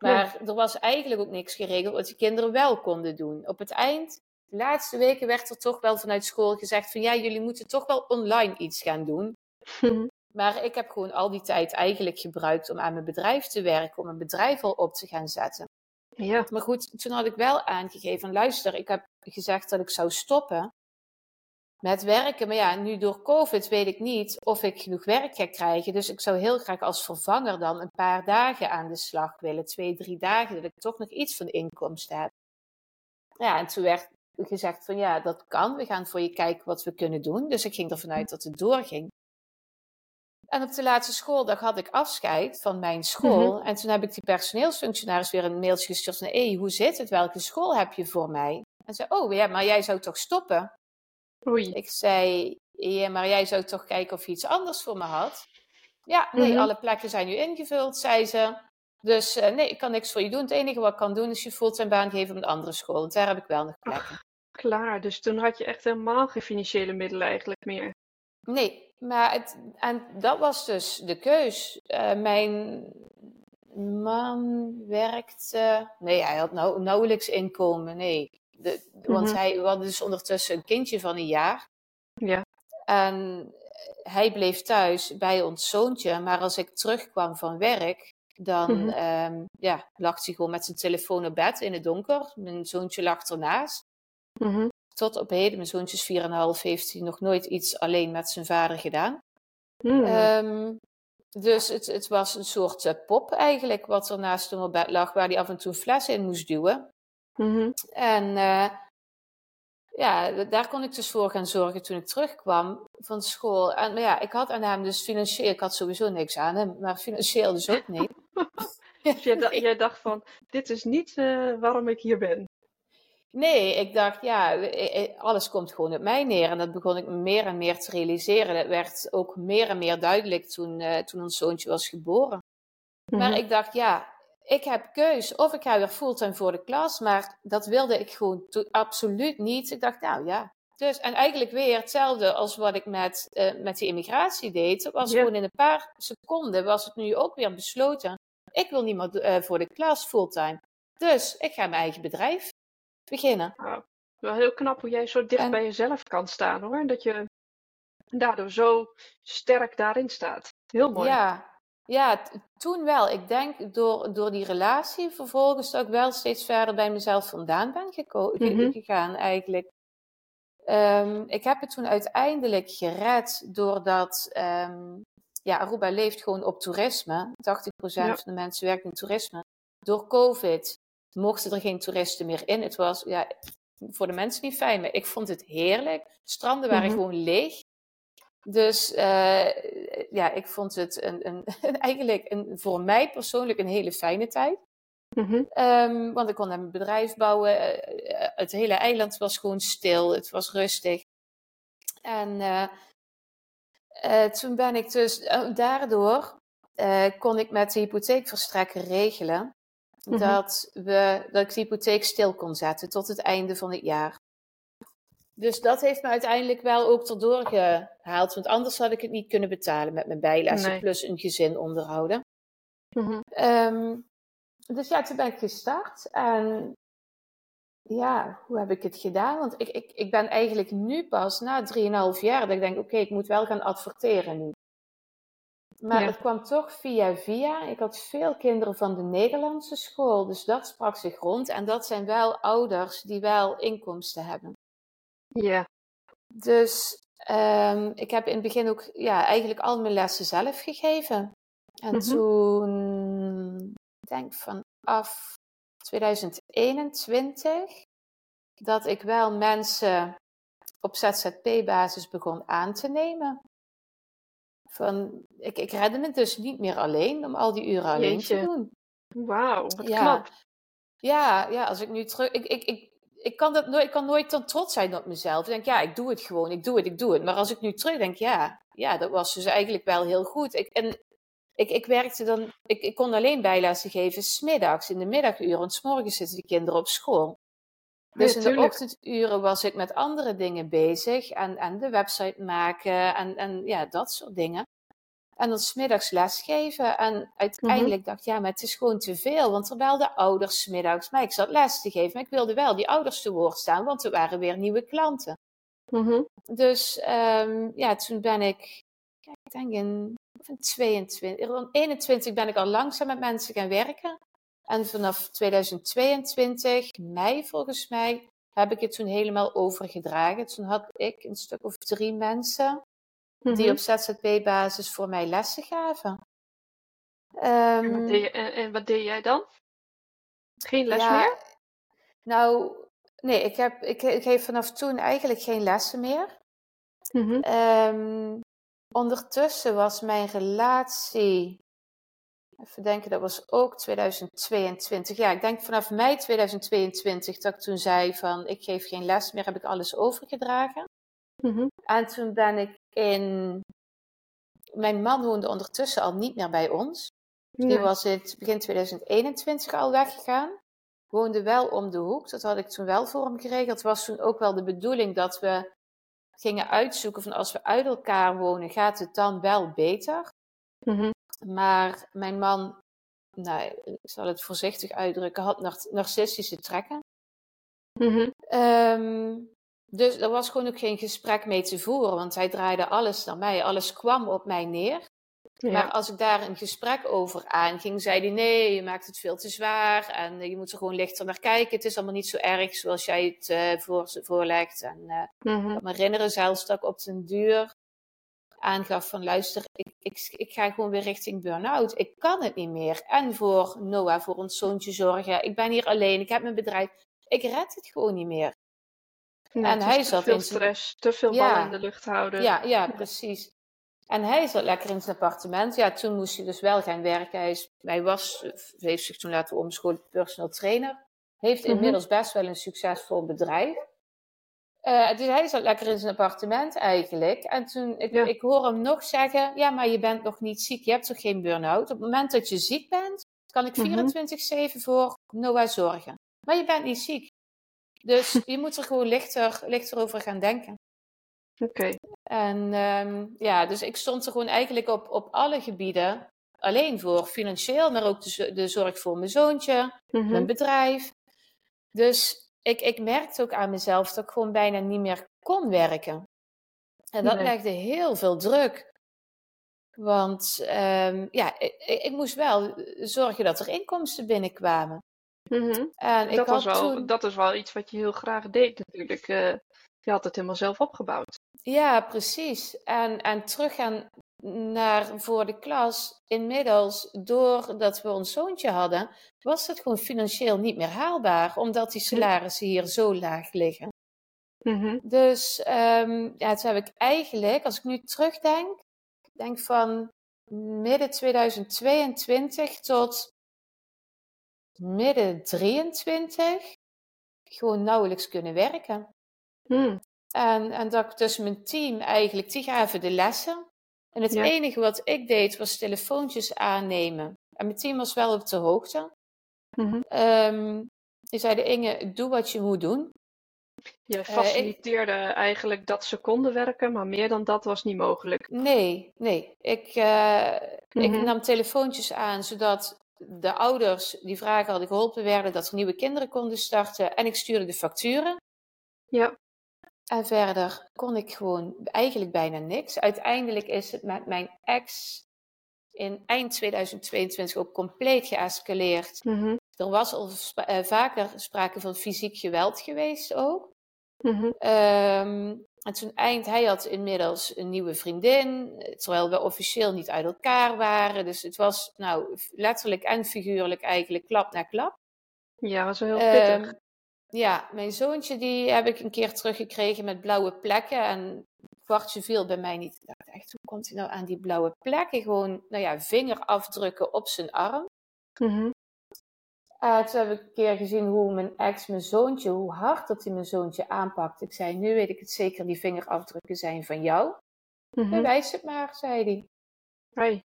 [SPEAKER 2] Maar er was eigenlijk ook niks geregeld wat de kinderen wel konden doen. Op het eind, de laatste weken, werd er toch wel vanuit school gezegd van ja, jullie moeten toch wel online iets gaan doen. Maar ik heb gewoon al die tijd eigenlijk gebruikt om aan mijn bedrijf te werken, om een bedrijf al op te gaan zetten.
[SPEAKER 1] Ja.
[SPEAKER 2] Maar goed, toen had ik wel aangegeven, luister, ik heb gezegd dat ik zou stoppen met werken. Maar ja, nu door COVID weet ik niet of ik genoeg werk ga krijgen. Dus ik zou heel graag als vervanger dan een paar dagen aan de slag willen. Twee, drie dagen, dat ik toch nog iets van inkomsten heb. Ja, en toen werd gezegd van ja, dat kan. We gaan voor je kijken wat we kunnen doen. Dus ik ging ervan uit dat het doorging. En op de laatste schooldag had ik afscheid van mijn school. Mhm. En toen heb ik die personeelsfunctionaris weer een mailtje gestuurd van... hé, hoe zit het? Welke school heb je voor mij? En zei, oh ja, maar jij zou toch stoppen?
[SPEAKER 1] Oei.
[SPEAKER 2] Ik zei, ja, maar jij zou toch kijken of je iets anders voor me had? Ja, nee, mhm. alle plekken zijn nu ingevuld, zei ze. Dus uh, nee, ik kan niks voor je doen. Het enige wat ik kan doen is je fulltime baan geven op een andere school. Want daar heb ik wel nog plekken.
[SPEAKER 1] klaar, dus toen had je echt helemaal geen financiële middelen eigenlijk meer.
[SPEAKER 2] Nee, maar het, en dat was dus de keus. Uh, mijn man werkte. Nee, hij had nou, nauwelijks inkomen. Nee, de, Want mhm. hij had dus ondertussen een kindje van een jaar.
[SPEAKER 1] Ja.
[SPEAKER 2] En hij bleef thuis bij ons zoontje. Maar als ik terugkwam van werk, dan mm -hmm. ja, lag hij gewoon met zijn telefoon op bed in het donker. Mijn zoontje lag ernaast. Mm Tot op heden, mijn zoontje is 4,5, heeft hij nog nooit iets alleen met zijn vader gedaan. Um, dus het, het was een soort uh, pop eigenlijk, wat er naast hem op bed lag, waar hij af en toe een fles in moest duwen. Mhm. En uh, ja, daar kon ik dus voor gaan zorgen toen ik terugkwam van school. En maar ja, ik had aan hem dus financieel, ik had sowieso niks aan hem, maar financieel dus ook niet.
[SPEAKER 1] dus jij, jij, dacht van, dit is niet uh, waarom ik hier ben.
[SPEAKER 2] Nee, ik dacht, ja, alles komt gewoon op mij neer. En dat begon ik meer en meer te realiseren. Dat werd ook meer en meer duidelijk toen, uh, toen ons zoontje was geboren. Maar mhm. ik dacht, ja, ik heb keus. Of ik ga weer fulltime voor de klas. Maar dat wilde ik gewoon absoluut niet. Ik dacht, nou ja. Dus, en eigenlijk weer hetzelfde als wat ik met, uh, met die immigratie deed. Was gewoon in een paar seconden was het nu ook weer besloten. Ik wil niet meer uh, voor de klas fulltime. Dus ik ga mijn eigen bedrijf beginnen.
[SPEAKER 1] Nou, wel heel knap hoe jij zo dicht bij jezelf kan staan hoor. Dat je daardoor zo sterk daarin staat. Heel mooi.
[SPEAKER 2] Ja, ja, toen wel. Ik denk door, door die relatie vervolgens dat ik wel steeds verder bij mezelf vandaan ben mhm. gegaan eigenlijk. Um, ik heb het toen uiteindelijk gered doordat um, ja, Aruba leeft gewoon op toerisme. 80% van de mensen werken in toerisme. Door COVID mochten er geen toeristen meer in. Het was ja, voor de mensen niet fijn, maar ik vond het heerlijk. stranden waren mhm. gewoon leeg. Dus uh, ja, ik vond het een, een, eigenlijk een, voor mij persoonlijk een hele fijne tijd. -hmm. um, want ik kon mijn bedrijf bouwen. Uh, het hele eiland was gewoon stil. Het was rustig. En uh, toen ben ik dus daardoor kon ik met de hypotheekverstrekker regelen mhm. dat, we, dat ik de hypotheek stil kon zetten tot het einde van het jaar. Dus dat heeft me uiteindelijk wel ook erdoor gehaald. Want anders had ik het niet kunnen betalen met mijn bijlessen plus een gezin onderhouden. Mm dus ja, toen ben ik gestart. En ja, hoe heb ik het gedaan? Want ik, ik, ik ben eigenlijk nu pas na 3,5 jaar dat ik denk, oké, ik moet wel gaan adverteren nu. Maar het kwam toch via via. Ik had veel kinderen van de Nederlandse school, dus dat sprak zich rond. En dat zijn wel ouders die wel inkomsten hebben.
[SPEAKER 1] Ja.
[SPEAKER 2] Dus um, ik heb in het begin ook ja, eigenlijk al mijn lessen zelf gegeven. En mm -hmm. toen, ik denk vanaf 2021, dat ik wel mensen op ZZP-basis begon aan te nemen. Van, ik, ik redde het dus niet meer alleen om al die uren alleen te doen.
[SPEAKER 1] Wauw, wat
[SPEAKER 2] ja. knap. Ja, ja, als ik nu terug. Ik, ik, ik ik kan, dat nooit, ik kan nooit dan trots zijn op mezelf. Ik denk, ja, ik doe het gewoon, ik doe het, ik doe het. Maar als ik nu terug denk, ja, ja dat was dus eigenlijk wel heel goed. Ik, en ik, ik werkte dan, ik, ik kon alleen bijlessen geven smiddags, in de middaguren. Want s morgens zitten de kinderen op school. Dus in de ochtenduren was ik met andere dingen bezig. En, en de website maken en, en ja, dat soort dingen. En dan smiddags lesgeven. En uiteindelijk mhm. dacht ik, ja, maar het is gewoon te veel. Want er belden ouders smiddags. Maar ik zat les te geven. Maar ik wilde wel die ouders te woord staan. Want er waren weer nieuwe klanten. Mhm. Dus um, ja, toen ben ik, kijk, ik denk in, in 22, rond 21 ben ik al langzaam met mensen gaan werken. En vanaf 2022, mei volgens mij, heb ik het toen helemaal overgedragen. Toen had ik een stuk of drie mensen die mhm. op ZZP-basis voor mij lessen gaven.
[SPEAKER 1] en, wat ehm, deed en, wat deed jij dan? Geen les meer?
[SPEAKER 2] Nou, nee, ik, heb, ik, ik geef vanaf toen eigenlijk geen lessen meer. Mm -hmm. ondertussen was mijn relatie, even denken, dat was ook 2022. Ja, ik denk vanaf mei 2022 dat ik toen zei van ik geef geen les meer, heb ik alles overgedragen. Mm En toen ben ik in. Mijn man woonde ondertussen al niet meer bij ons. Die was het begin 2021 al weggegaan. Woonde wel om de hoek. Dat had ik toen wel voor hem geregeld. Het was toen ook wel de bedoeling dat we gingen uitzoeken van als we uit elkaar wonen, gaat het dan wel beter. Mhm. Maar mijn man, nou, ik zal het voorzichtig uitdrukken, had narcistische trekken. Mm dus er was gewoon ook geen gesprek mee te voeren, want hij draaide alles naar mij. Alles kwam op mij neer. Maar als ik daar een gesprek over aanging, zei hij: Nee, je maakt het veel te zwaar en eh, je moet er gewoon lichter naar kijken. Het is allemaal niet zo erg zoals jij het uh, voor, voorlegt. En uh, mm ik me herinneren zelfs dat ik op den duur aangaf: van luister, ik, ik, ik ga gewoon weer richting burn-out. Ik kan het niet meer. En voor Noah, voor ons zoontje zorgen. Ik ben hier alleen, ik heb mijn bedrijf. Ik red het gewoon niet meer.
[SPEAKER 1] En hij zat veel in stress, te veel ja, ballen in de lucht houden.
[SPEAKER 2] Ja, ja, precies. En hij zat lekker in zijn appartement. Ja, toen moest hij dus wel gaan werken. Hij, is, hij was, heeft zich toen laten omscholen personal trainer. Heeft mhm. inmiddels best wel een succesvol bedrijf. Uh, dus hij zat lekker in zijn appartement eigenlijk. En toen, ik, ik hoor hem nog zeggen, ja, maar je bent nog niet ziek. Je hebt toch geen burn-out? Op het moment dat je ziek bent, kan ik 24-7 mhm. voor Noah zorgen. Maar je bent niet ziek. Dus je moet er gewoon lichter, lichter over gaan denken.
[SPEAKER 1] Oké.
[SPEAKER 2] En um, ja, dus ik stond er gewoon eigenlijk op, op alle gebieden alleen voor. Financieel, maar ook de, de zorg voor mijn zoontje, mijn mhm. bedrijf. Dus ik, ik merkte ook aan mezelf dat ik gewoon bijna niet meer kon werken. En dat legde heel veel druk. Want um, ja, ik, ik, moest wel zorgen dat er inkomsten binnenkwamen.
[SPEAKER 1] Mm en ik dat, was wel, dat is wel iets wat je heel graag deed natuurlijk. Uh, je had het helemaal zelf opgebouwd.
[SPEAKER 2] Ja, precies. En, en teruggaan naar voor de klas. Inmiddels, doordat we ons zoontje hadden, was het gewoon financieel niet meer haalbaar, omdat die salarissen hier zo laag liggen.
[SPEAKER 1] Mm
[SPEAKER 2] Dus um, ja, toen heb ik eigenlijk, als ik nu terugdenk, denk van midden 2022 tot midden 23 gewoon nauwelijks kunnen werken.
[SPEAKER 1] Hmm.
[SPEAKER 2] En, en dat ik dus mijn team eigenlijk, die gaven de lessen. En het enige wat ik deed was telefoontjes aannemen. En mijn team was wel op de hoogte.
[SPEAKER 1] Mm
[SPEAKER 2] die zeiden, Inge, doe wat je moet doen.
[SPEAKER 1] Je eh, faciliteerde eigenlijk dat ze konden werken, maar meer dan dat was niet mogelijk.
[SPEAKER 2] Nee, nee. Ik, uh, ik mhm. nam telefoontjes aan, zodat de ouders die vragen hadden geholpen werden, dat er nieuwe kinderen konden starten. En ik stuurde de facturen.
[SPEAKER 1] Ja.
[SPEAKER 2] En verder kon ik gewoon eigenlijk bijna niks. Uiteindelijk is het met mijn ex in eind 2022 ook compleet geëscaleerd.
[SPEAKER 1] Mhm.
[SPEAKER 2] Er was al uh, vaker sprake van fysiek geweld geweest ook.
[SPEAKER 1] Mm -hmm.
[SPEAKER 2] en toen eind, hij had inmiddels een nieuwe vriendin, terwijl we officieel niet uit elkaar waren. Dus het was nou letterlijk en figuurlijk eigenlijk klap na klap.
[SPEAKER 1] Ja, was wel heel pittig. Um,
[SPEAKER 2] ja, mijn zoontje die heb ik een keer teruggekregen met blauwe plekken. En kwartje viel bij mij niet. Ik dacht echt, hoe komt hij nou aan die blauwe plekken? Gewoon, nou ja, vingerafdrukken op zijn arm.
[SPEAKER 1] Mm
[SPEAKER 2] uh, toen heb ik een keer gezien hoe mijn ex mijn zoontje, hoe hard dat hij mijn zoontje aanpakt. Ik zei, nu weet ik het zeker, die vingerafdrukken zijn van jou. Mm -hmm. Het maar, zei hij.
[SPEAKER 1] Hey.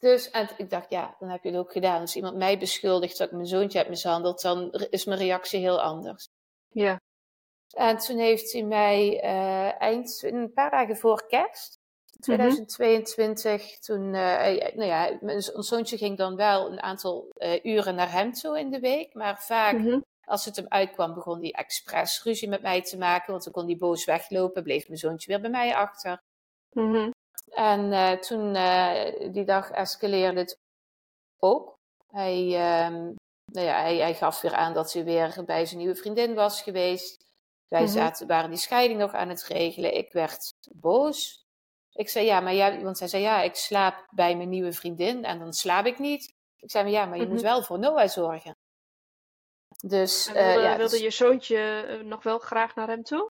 [SPEAKER 2] Dus en ik dacht, ja, dan heb je het ook gedaan. Als iemand mij beschuldigt dat ik mijn zoontje heb mishandeld, dan is mijn reactie heel anders.
[SPEAKER 1] Ja.
[SPEAKER 2] En toen heeft hij mij uh, eind, een paar dagen voor kerst, 2022, mhm. toen, uh, nou ja, ons zoontje ging dan wel een aantal uh, uren naar hem toe in de week. Maar vaak, mhm. als het hem uitkwam, begon hij expres ruzie met mij te maken. Want dan kon hij boos weglopen, bleef mijn zoontje weer bij mij achter.
[SPEAKER 1] Mm
[SPEAKER 2] En uh, toen, die dag escaleerde het ook. Hij, um, nou ja, hij, hij, gaf weer aan dat hij weer bij zijn nieuwe vriendin was geweest. Wij zaten, waren die scheiding nog aan het regelen. Ik werd boos. Ik zei ja, maar jij, want zij zei ja, ik slaap bij mijn nieuwe vriendin en dan slaap ik niet. Ik zei maar ja, maar je moet mhm. wel voor Noah zorgen. Dus,
[SPEAKER 1] wilde, uh, ja, wilde dus je zoontje eh, nog wel graag naar hem toe?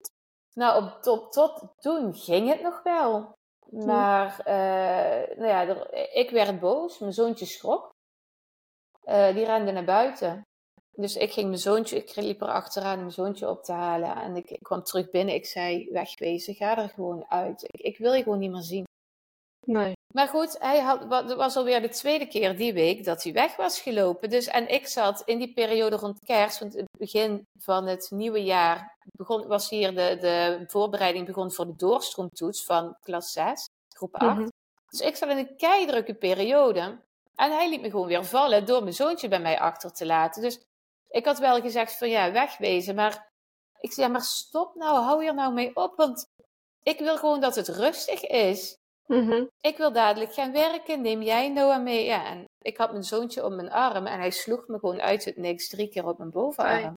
[SPEAKER 2] Nou, op, tot, tot toen ging het nog wel. Mhm. Maar uh, nou ja, er, ik werd boos, mijn zoontje schrok. Uh, die rende naar buiten. Dus ik ging mijn zoontje, ik liep er achteraan om mijn zoontje op te halen. En ik, ik, kwam terug binnen. Ik zei, wegwezen, ga er gewoon uit. Ik, ik, wil je gewoon niet meer zien.
[SPEAKER 1] Nee.
[SPEAKER 2] Maar goed, hij had, het was alweer de tweede keer die week dat hij weg was gelopen. Dus, en ik zat in die periode rond kerst, want het begin van het nieuwe jaar begon, was hier de, de voorbereiding begon voor de doorstroomtoets van klas 6, groep 8. Mhm. Dus ik zat in een keidrukke periode. En hij liet me gewoon weer vallen door mijn zoontje bij mij achter te laten. Dus ik had wel gezegd van ja, wegwezen. Maar ik zei, ja, maar stop nou, hou hier nou mee op. Want ik wil gewoon dat het rustig is.
[SPEAKER 1] Mhm.
[SPEAKER 2] Ik wil dadelijk gaan werken. Neem jij Noah mee? Ja, en ik had mijn zoontje op mijn arm en hij sloeg me gewoon uit het niks drie keer op mijn bovenarm.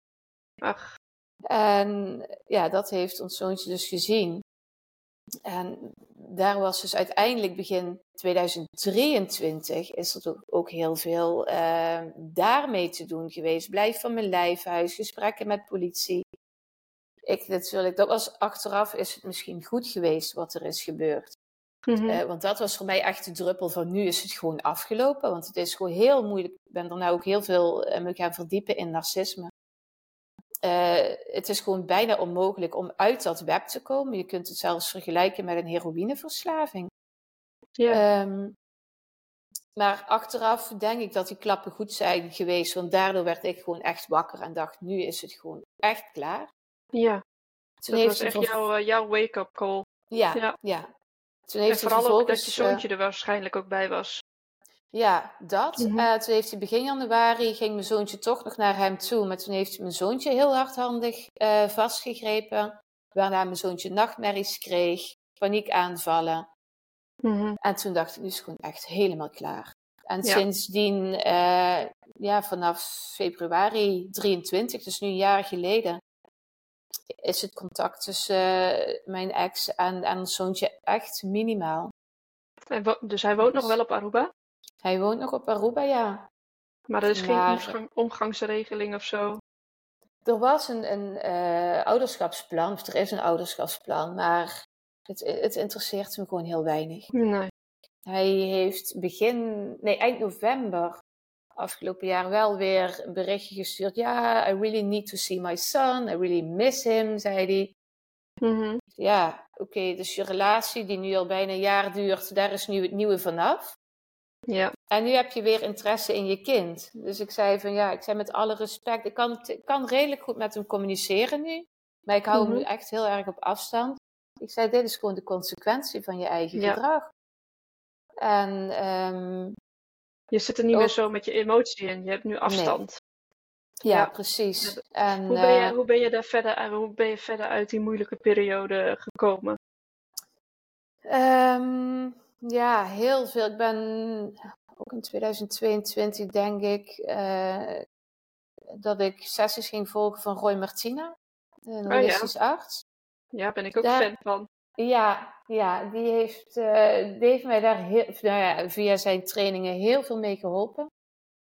[SPEAKER 1] Ach.
[SPEAKER 2] En ja, dat heeft ons zoontje dus gezien. En daar was dus uiteindelijk begin 2023 is er ook heel veel uh, daarmee te doen geweest. Blijf van mijn lijfhuis, gesprekken met politie. ik natuurlijk, dat was achteraf is het misschien goed geweest wat er is gebeurd. Mhm. Eh, want dat was voor mij echt de druppel van nu is het gewoon afgelopen. Want het is gewoon heel moeilijk. Ik ben er nou ook heel veel uh, me gaan verdiepen in narcisme. Uh, het is gewoon bijna onmogelijk om uit dat web te komen. Je kunt het zelfs vergelijken met een heroïneverslaving. Ja. Um, maar achteraf denk ik dat die klappen goed zijn geweest. Want daardoor werd ik gewoon echt wakker en dacht, nu is het gewoon echt klaar.
[SPEAKER 1] Ja, Toen dat was echt jouw, jouw wake-up call.
[SPEAKER 2] Ja, ja. ja.
[SPEAKER 1] Toen heeft en vooral ook dat je zoontje er waarschijnlijk ook bij was.
[SPEAKER 2] Ja, dat. Mm toen heeft hij begin januari, ging mijn zoontje toch nog naar hem toe. Maar toen heeft mijn zoontje heel hardhandig uh, vastgegrepen. Waarna mijn zoontje nachtmerries kreeg, paniekaanvallen. Mm En toen dacht ik, nu is het gewoon echt helemaal klaar. En sindsdien, uh, ja, vanaf februari 23, dus nu een jaar geleden, is het contact tussen mijn ex en, en zoontje echt minimaal.
[SPEAKER 1] dus hij woont nog wel op Aruba?
[SPEAKER 2] Hij woont nog op Aruba, ja.
[SPEAKER 1] Maar er is geen omgangsregeling of zo?
[SPEAKER 2] Er was een, een uh, ouderschapsplan, of er is een ouderschapsplan, maar het, het interesseert me gewoon heel weinig.
[SPEAKER 1] Nee.
[SPEAKER 2] Hij heeft begin, nee, eind november afgelopen jaar wel weer een berichtje gestuurd. Ja, I really need to see my son. I really miss him, zei hij. Mm Ja, oké, dus je relatie die nu al bijna een jaar duurt, daar is nu het nieuwe vanaf.
[SPEAKER 1] Ja.
[SPEAKER 2] En nu heb je weer interesse in je kind. Dus ik zei van ja, ik zei met alle respect, ik kan, ik kan redelijk goed met hem communiceren nu. Maar ik hou hem mhm. nu echt heel erg op afstand. Ik zei, dit is gewoon de consequentie van je eigen gedrag. En um,
[SPEAKER 1] je zit er niet meer zo met je emotie in. Je hebt nu afstand.
[SPEAKER 2] Ja, precies. En,
[SPEAKER 1] hoe, ben je, uh, hoe, ben je daar verder, hoe ben je verder uit die moeilijke periode gekomen?
[SPEAKER 2] Um, ja, heel veel. Ik ben ook in 2022, denk ik, uh, dat ik sessies ging volgen van Roy Martina, een holistisch oh, ja. arts.
[SPEAKER 1] Ja, ben ik ook daar, fan van.
[SPEAKER 2] Ja, ja die, heeft, uh, die heeft mij daar heel, nou ja, via zijn trainingen heel veel mee geholpen.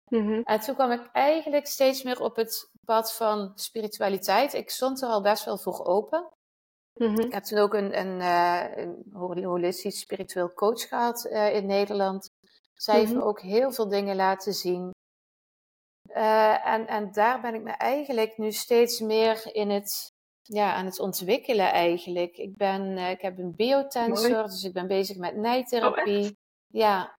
[SPEAKER 2] Mm-hmm. En toen kwam ik eigenlijk steeds meer op het pad van spiritualiteit. Ik stond er al best wel voor open. Ik heb toen ook een, een, uh, een holistisch spiritueel coach gehad uh, in Nederland. Zij heeft me ook heel veel dingen laten zien. Uh, en, en daar ben ik me eigenlijk nu steeds meer in het ja, aan het ontwikkelen eigenlijk. Ik, ben, uh, ik heb een biotensor, dus ik ben bezig met nijtherapie. Oh, ja,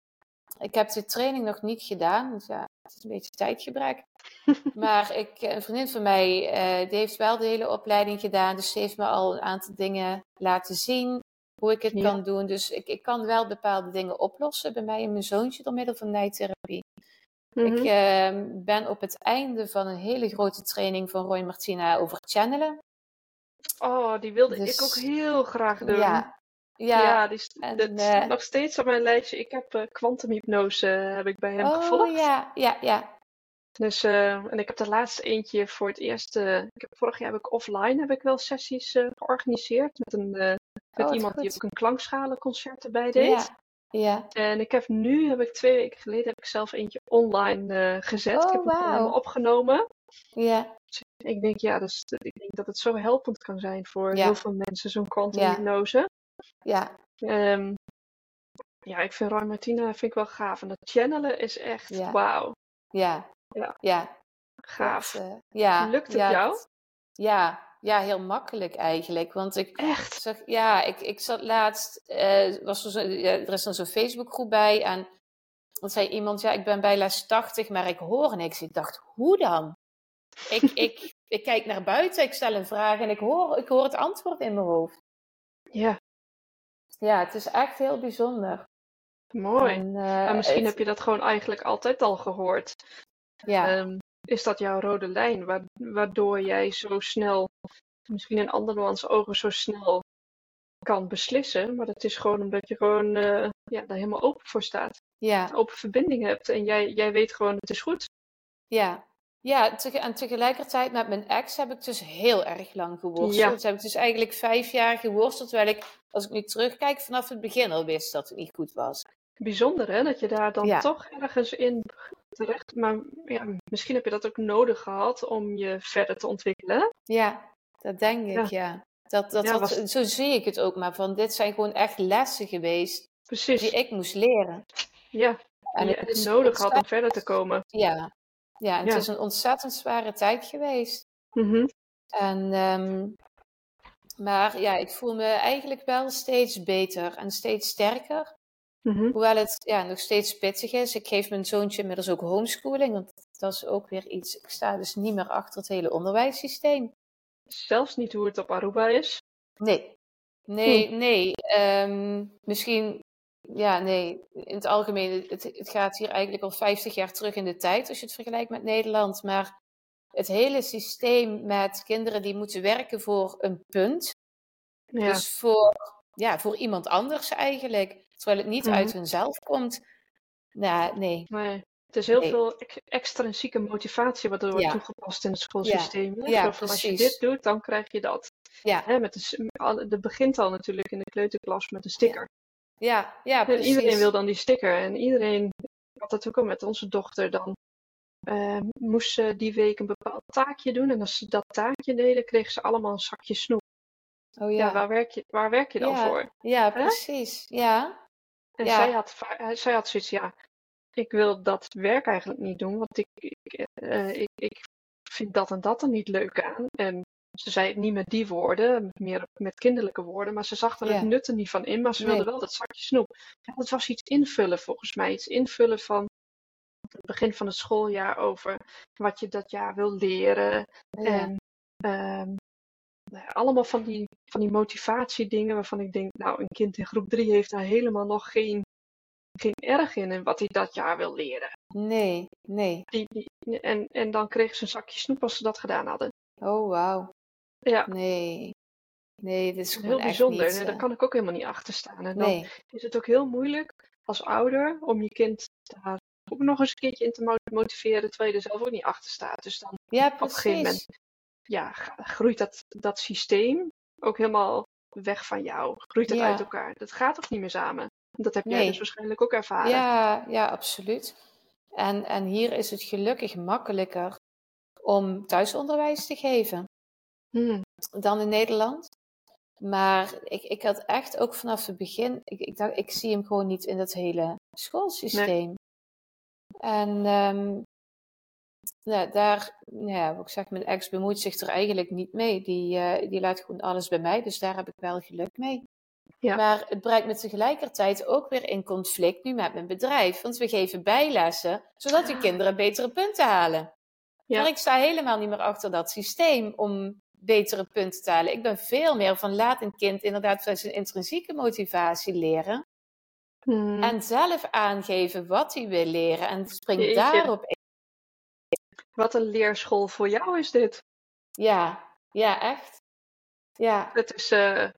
[SPEAKER 2] ik heb de training nog niet gedaan, dus ja, het is een beetje tijdgebrek. maar ik, een vriendin van mij, uh, die heeft wel de hele opleiding gedaan, dus ze heeft me al een aantal dingen laten zien hoe ik het kan doen. Dus ik, ik kan wel bepaalde dingen oplossen bij mij en mijn zoontje door middel van nijtherapie. Ik uh, ben op het einde van een hele grote training van Roy Martina over channelen.
[SPEAKER 1] Oh, die wilde ik ook dus heel graag doen. Ja, ja, ja die en, uh, nog steeds op mijn lijstje. Ik heb uh, kwantumhypnose heb ik bij hem oh, gevolgd.
[SPEAKER 2] ja, ja, ja.
[SPEAKER 1] Dus, uh, en ik heb de laatste eentje voor het eerst. ik heb, vorig jaar heb ik offline heb ik wel sessies georganiseerd met, een, met oh, iemand die ook een klankschalenconcert erbij deed.
[SPEAKER 2] Ja. Ja.
[SPEAKER 1] En ik heb nu, heb ik twee weken geleden, heb ik zelf eentje online gezet.
[SPEAKER 2] Oh,
[SPEAKER 1] ik heb
[SPEAKER 2] wow. hem
[SPEAKER 1] opgenomen.
[SPEAKER 2] Ja.
[SPEAKER 1] Ik denk, ja, dus, ik denk dat het zo helpend kan zijn voor heel veel mensen, zo'n kwantumhypnose.
[SPEAKER 2] Ja.
[SPEAKER 1] Ja. Um, ja, ik vind Roy Martina vind ik wel gaaf. En dat channelen is echt ja. wauw.
[SPEAKER 2] Ja.
[SPEAKER 1] Ja.
[SPEAKER 2] ja.
[SPEAKER 1] Gaaf.
[SPEAKER 2] Dat, uh, ja.
[SPEAKER 1] Lukt het ja, jou?
[SPEAKER 2] Ja, ja, heel makkelijk eigenlijk. Want ik
[SPEAKER 1] echt
[SPEAKER 2] zeg, ja, ik, ik zat laatst, uh, was er, zo, er is dan zo'n Facebookgroep bij en dan zei iemand, ja, ik ben bij les 80, maar ik hoor niks. Ik dacht, hoe dan? Ik, ik, ik kijk naar buiten, ik stel een vraag en ik hoor, ik hoor het antwoord in mijn hoofd.
[SPEAKER 1] Ja.
[SPEAKER 2] Ja, het is echt heel bijzonder.
[SPEAKER 1] Mooi. En, uh, misschien heb je dat gewoon eigenlijk altijd al gehoord.
[SPEAKER 2] Ja.
[SPEAKER 1] Um, is dat jouw rode lijn, waardoor jij zo snel, misschien in andermans ogen zo snel kan beslissen. Maar dat is gewoon omdat je gewoon uh, ja, daar helemaal open voor staat.
[SPEAKER 2] Ja.
[SPEAKER 1] Open verbinding hebt en jij, jij weet gewoon het is goed.
[SPEAKER 2] Ja, ja, en tegelijkertijd met mijn ex heb ik dus heel erg lang geworsteld. Ja. Dus heb ik dus eigenlijk vijf jaar geworsteld, terwijl ik, als ik nu terugkijk, vanaf het begin al wist dat het niet goed was.
[SPEAKER 1] Bijzonder hè, dat je daar dan toch ergens in terecht... Maar ja, misschien heb je dat ook nodig gehad om je verder te ontwikkelen.
[SPEAKER 2] Ja, Dat denk ik, ja. Dat, dat, dat, Zo zie ik het ook maar. Van, dit zijn gewoon echt lessen geweest Precies. die ik moest leren.
[SPEAKER 1] Ja, en het is nodig had om verder te komen.
[SPEAKER 2] Ja, ja, het is een ontzettend zware tijd geweest. Mm En, um, maar ja, ik voel me eigenlijk wel steeds beter en steeds sterker. Mm Hoewel het ja, nog steeds pittig is. Ik geef mijn zoontje inmiddels ook homeschooling, want dat is ook weer iets. Ik sta dus niet meer achter het hele onderwijssysteem.
[SPEAKER 1] Zelfs niet hoe het op Aruba is?
[SPEAKER 2] Nee. Nee, hm. nee. Um, misschien ja, nee. In het algemeen, het, het gaat hier eigenlijk al 50 jaar terug in de tijd als je het vergelijkt met Nederland. Maar het hele systeem met kinderen die moeten werken voor een punt. Ja. Dus voor, ja, voor iemand anders eigenlijk. Terwijl het niet mhm. uit hunzelf komt. Nou, nee.
[SPEAKER 1] nee. Het is heel veel extrinsieke motivatie wat er wordt toegepast in het schoolsysteem. Ja, ja Als je dit doet, dan krijg je dat. Ja. Hè, met de, de begint al natuurlijk in de kleuterklas met een sticker.
[SPEAKER 2] Ja, ja precies.
[SPEAKER 1] En iedereen wil dan die sticker. En iedereen, had dat ook al met onze dochter, dan uh, moest ze die week een bepaald taakje doen. En als ze dat taakje deden, kregen ze allemaal een zakje snoep. Oh ja. ja waar, werk je, waar werk je dan
[SPEAKER 2] ja.
[SPEAKER 1] voor?
[SPEAKER 2] Ja, precies. Ja.
[SPEAKER 1] En Zij, had, zij had zoiets, ja, ik wil dat werk eigenlijk niet doen, want ik, ik, uh, ik, ik vind dat en dat er niet leuk aan. En ze zei het niet met die woorden, meer met kinderlijke woorden, maar ze zag er het nut er niet van in, maar ze wilde wel dat zakje snoep. Ja, het was iets invullen volgens mij, iets invullen van het begin van het schooljaar over wat je dat jaar wil leren. En um, allemaal van die, van die motivatiedingen waarvan ik denk, nou, een kind in groep 3 heeft daar helemaal nog geen, geen erg in in wat hij dat jaar wil leren.
[SPEAKER 2] Nee, nee.
[SPEAKER 1] Die, die, en, en dan kreeg ze een zakje snoep als ze dat gedaan hadden.
[SPEAKER 2] Oh, wauw.
[SPEAKER 1] Ja.
[SPEAKER 2] Nee. Nee, dit is
[SPEAKER 1] heel bijzonder. Niet, Daar kan ik ook helemaal niet achter staan. En dan is het ook heel moeilijk als ouder om je kind daar ook nog eens een keertje in te motiveren, terwijl je er zelf ook niet achter staat. Dus dan
[SPEAKER 2] ja, op
[SPEAKER 1] een gegeven moment ja, groeit dat, dat systeem ook helemaal weg van jou. Groeit het uit elkaar. Dat gaat toch niet meer samen? Dat heb jij dus waarschijnlijk ook ervaren.
[SPEAKER 2] Ja, ja absoluut. En, en hier is het gelukkig makkelijker om thuisonderwijs te geven. Hmm. dan in Nederland. Maar ik, ik had echt ook vanaf het begin, ik, ik dacht, ik zie hem gewoon niet in dat hele schoolsysteem. En um, nou, daar, ja, ik zeg, mijn ex bemoeit zich er eigenlijk niet mee. Die, uh, die laat gewoon alles bij mij, dus daar heb ik wel geluk mee. Ja. Maar het brengt me tegelijkertijd ook weer in conflict nu met mijn bedrijf. Want we geven bijlessen, zodat die ah. kinderen betere punten halen. Ja. Maar ik sta helemaal niet meer achter dat systeem om betere punten te halen. Ik ben veel meer van laat een kind inderdaad zijn intrinsieke motivatie leren. Hmm. En zelf aangeven wat hij wil leren en spring daarop in.
[SPEAKER 1] Wat een leerschool voor jou is dit.
[SPEAKER 2] Ja, ja, echt. Ja.
[SPEAKER 1] Het is, uh,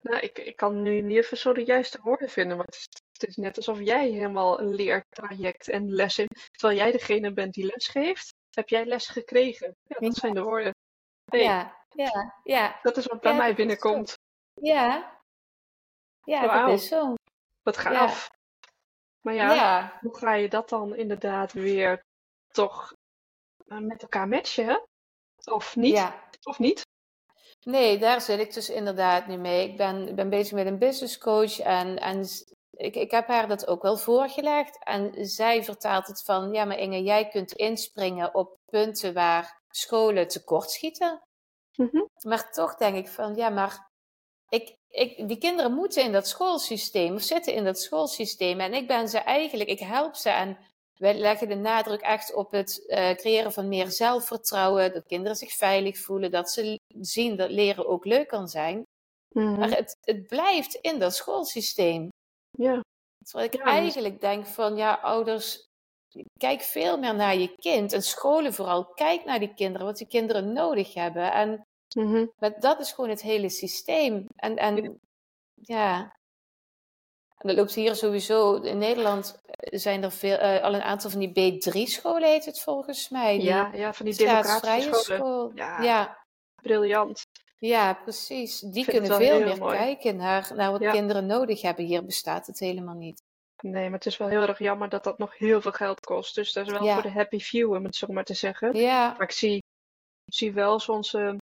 [SPEAKER 1] nou, ik, ik kan nu niet even zo de juiste woorden vinden, maar het is, het is net alsof jij helemaal een leertraject en lessen, terwijl jij degene bent die les geeft, heb jij les gekregen. Ja, dat zijn de woorden.
[SPEAKER 2] Ja, ja, ja.
[SPEAKER 1] Dat is wat bij mij binnenkomt.
[SPEAKER 2] Ja, ja dat is zo.
[SPEAKER 1] Wat gaaf. Maar ja, hoe ga je dat dan inderdaad weer toch eh, met elkaar matchen? Of niet? Of niet?
[SPEAKER 2] Nee, daar zit ik dus inderdaad nu mee. Ik ben, ben bezig met een business coach en, en ik, ik heb haar dat ook wel voorgelegd. En zij vertaalt het van, ja maar Inge, jij kunt inspringen op punten waar scholen tekortschieten. Mm Maar toch denk ik van, ja, maar ik, ik, die kinderen moeten in dat schoolsysteem of zitten in dat schoolsysteem. En ik ben ze eigenlijk, ik help ze en wij leggen de nadruk echt op het uh, creëren van meer zelfvertrouwen. Dat kinderen zich veilig voelen, dat ze zien dat leren ook leuk kan zijn. Mm Maar het, het blijft in dat schoolsysteem.
[SPEAKER 1] Ja.
[SPEAKER 2] Terwijl ik eigenlijk denk van, ja, ouders, kijk veel meer naar je kind. En scholen vooral, kijk naar die kinderen, wat die kinderen nodig hebben. En mm dat is gewoon het hele systeem. En, en ja, en dat loopt hier sowieso. In Nederland eh, zijn er veel, uh, al een aantal van die B3-scholen, heet het volgens mij.
[SPEAKER 1] ja, ja, van die democratische scholen. School. Ja, ja, briljant.
[SPEAKER 2] Ja, precies. Die kunnen veel meer kijken naar, naar wat kinderen nodig hebben. Hier bestaat het helemaal niet.
[SPEAKER 1] Nee, maar het is wel heel erg jammer dat dat nog heel veel geld kost. Dus dat is wel voor de happy few, om het zo maar te zeggen. Ja. Maar ik zie, zie wel soms We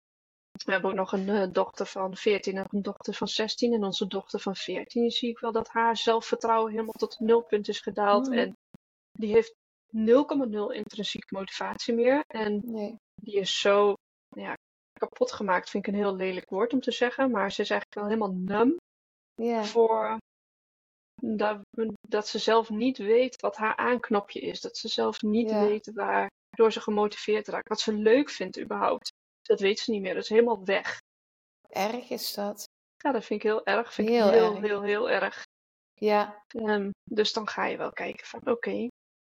[SPEAKER 1] hebben ook nog een uh, dochter van 14 en een dochter van 16. En onze dochter van 14 zie ik wel dat haar zelfvertrouwen helemaal tot nulpunt is gedaald. Mm. En die heeft 0,0 intrinsieke motivatie meer. En
[SPEAKER 2] nee.
[SPEAKER 1] die is zo ja, kapot gemaakt, vind ik een heel lelijk woord om te zeggen. Maar ze is eigenlijk wel helemaal num
[SPEAKER 2] yeah.
[SPEAKER 1] voor dat, dat ze zelf niet weet wat haar aanknopje is. Dat ze zelf niet
[SPEAKER 2] Ja.
[SPEAKER 1] weet waardoor ze gemotiveerd raakt. Wat ze leuk vindt überhaupt. Dat weet ze niet meer. Dat is helemaal weg.
[SPEAKER 2] Erg is dat.
[SPEAKER 1] Ja, dat vind ik heel erg. Vind
[SPEAKER 2] Heel
[SPEAKER 1] ik heel,
[SPEAKER 2] erg.
[SPEAKER 1] heel, heel erg.
[SPEAKER 2] Ja,
[SPEAKER 1] Ehm, dus dan ga je wel kijken van oké,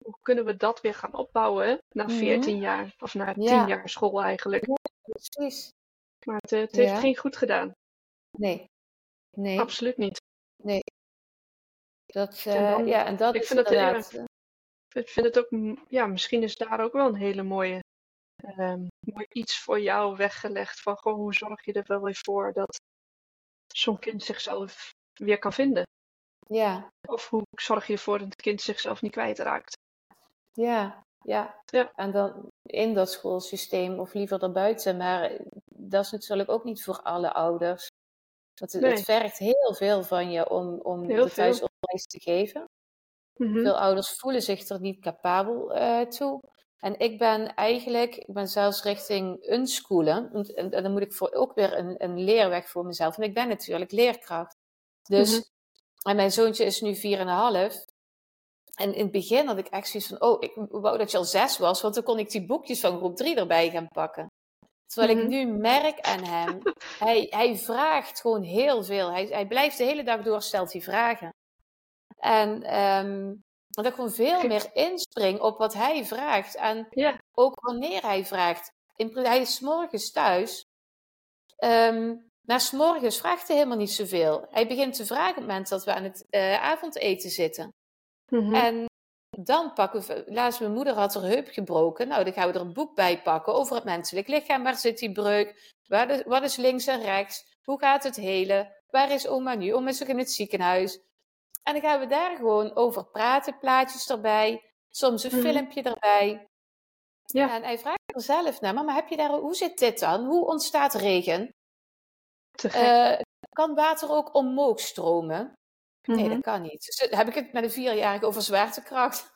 [SPEAKER 1] hoe kunnen we dat weer gaan opbouwen na
[SPEAKER 2] Mhm.
[SPEAKER 1] 14 jaar of na 10
[SPEAKER 2] Ja.
[SPEAKER 1] jaar school eigenlijk.
[SPEAKER 2] Precies.
[SPEAKER 1] Maar het, eh, het heeft
[SPEAKER 2] Ja.
[SPEAKER 1] geen goed gedaan.
[SPEAKER 2] Nee. Nee,
[SPEAKER 1] Absoluut niet.
[SPEAKER 2] dat,
[SPEAKER 1] En
[SPEAKER 2] eh,
[SPEAKER 1] dan-
[SPEAKER 2] ja, en dat
[SPEAKER 1] ik
[SPEAKER 2] is
[SPEAKER 1] vind dat
[SPEAKER 2] inderdaad... eh,
[SPEAKER 1] Ik vind het ook, ja, misschien is daar ook wel een hele mooie, ehm, mooi iets voor jou weggelegd. Van goh, hoe zorg je er wel weer voor dat zo'n kind zichzelf weer kan vinden?
[SPEAKER 2] ja,
[SPEAKER 1] Of hoe zorg je ervoor dat het kind zichzelf niet kwijtraakt?
[SPEAKER 2] ja, ja.
[SPEAKER 1] Ja.
[SPEAKER 2] En dan in dat schoolsysteem of liever daarbuiten. Maar dat is natuurlijk ook niet voor alle ouders. Want het, vergt heel veel van je om, om
[SPEAKER 1] Heel
[SPEAKER 2] de thuisonderwijs te geven.
[SPEAKER 1] Mhm.
[SPEAKER 2] Veel ouders voelen zich er niet capabel eh, toe. En ik ben eigenlijk, ik ben zelfs richting unschoolen. En, en dan moet ik voor ook weer een, een leerweg voor mezelf. En ik ben natuurlijk leerkracht. Dus,
[SPEAKER 1] Mhm.
[SPEAKER 2] en mijn zoontje is nu 4,5. En in het begin had ik echt zoiets van, oh, ik wou dat je al zes was, want dan kon ik die boekjes van groep 3 erbij gaan pakken. Terwijl
[SPEAKER 1] Mhm.
[SPEAKER 2] ik nu merk aan hem, hij, hij vraagt gewoon heel veel. Hij, hij blijft de hele dag door, stelt hij vragen. En ehm, dat ik gewoon veel meer inspring op wat hij vraagt. En
[SPEAKER 1] Ja,
[SPEAKER 2] ook wanneer hij vraagt. In, hij is morgens thuis. Ehm maar 's morgens vraagt hij helemaal niet zoveel. Hij begint te vragen op het moment dat we aan het eh, avondeten zitten.
[SPEAKER 1] Mhm.
[SPEAKER 2] En dan pakken we, laatst mijn moeder had haar heup gebroken. Nou, dan gaan we er een boek bij pakken over het menselijk lichaam. Waar zit die breuk? Waar de- wat is links en rechts? Hoe gaat het helen? Waar is oma nu? Oma is ook in het ziekenhuis. En dan gaan we daar gewoon over praten, plaatjes erbij. Soms een
[SPEAKER 1] Mhm.
[SPEAKER 2] filmpje erbij.
[SPEAKER 1] Ja.
[SPEAKER 2] En hij vraagt er zelf naar, mama, heb je daar, hoe zit dit dan? Hoe ontstaat regen? Eh, kan water ook omhoog stromen? Nee,
[SPEAKER 1] Mhm.
[SPEAKER 2] dat kan niet. Dus dan heb ik het met een vierjarige over zwaartekracht.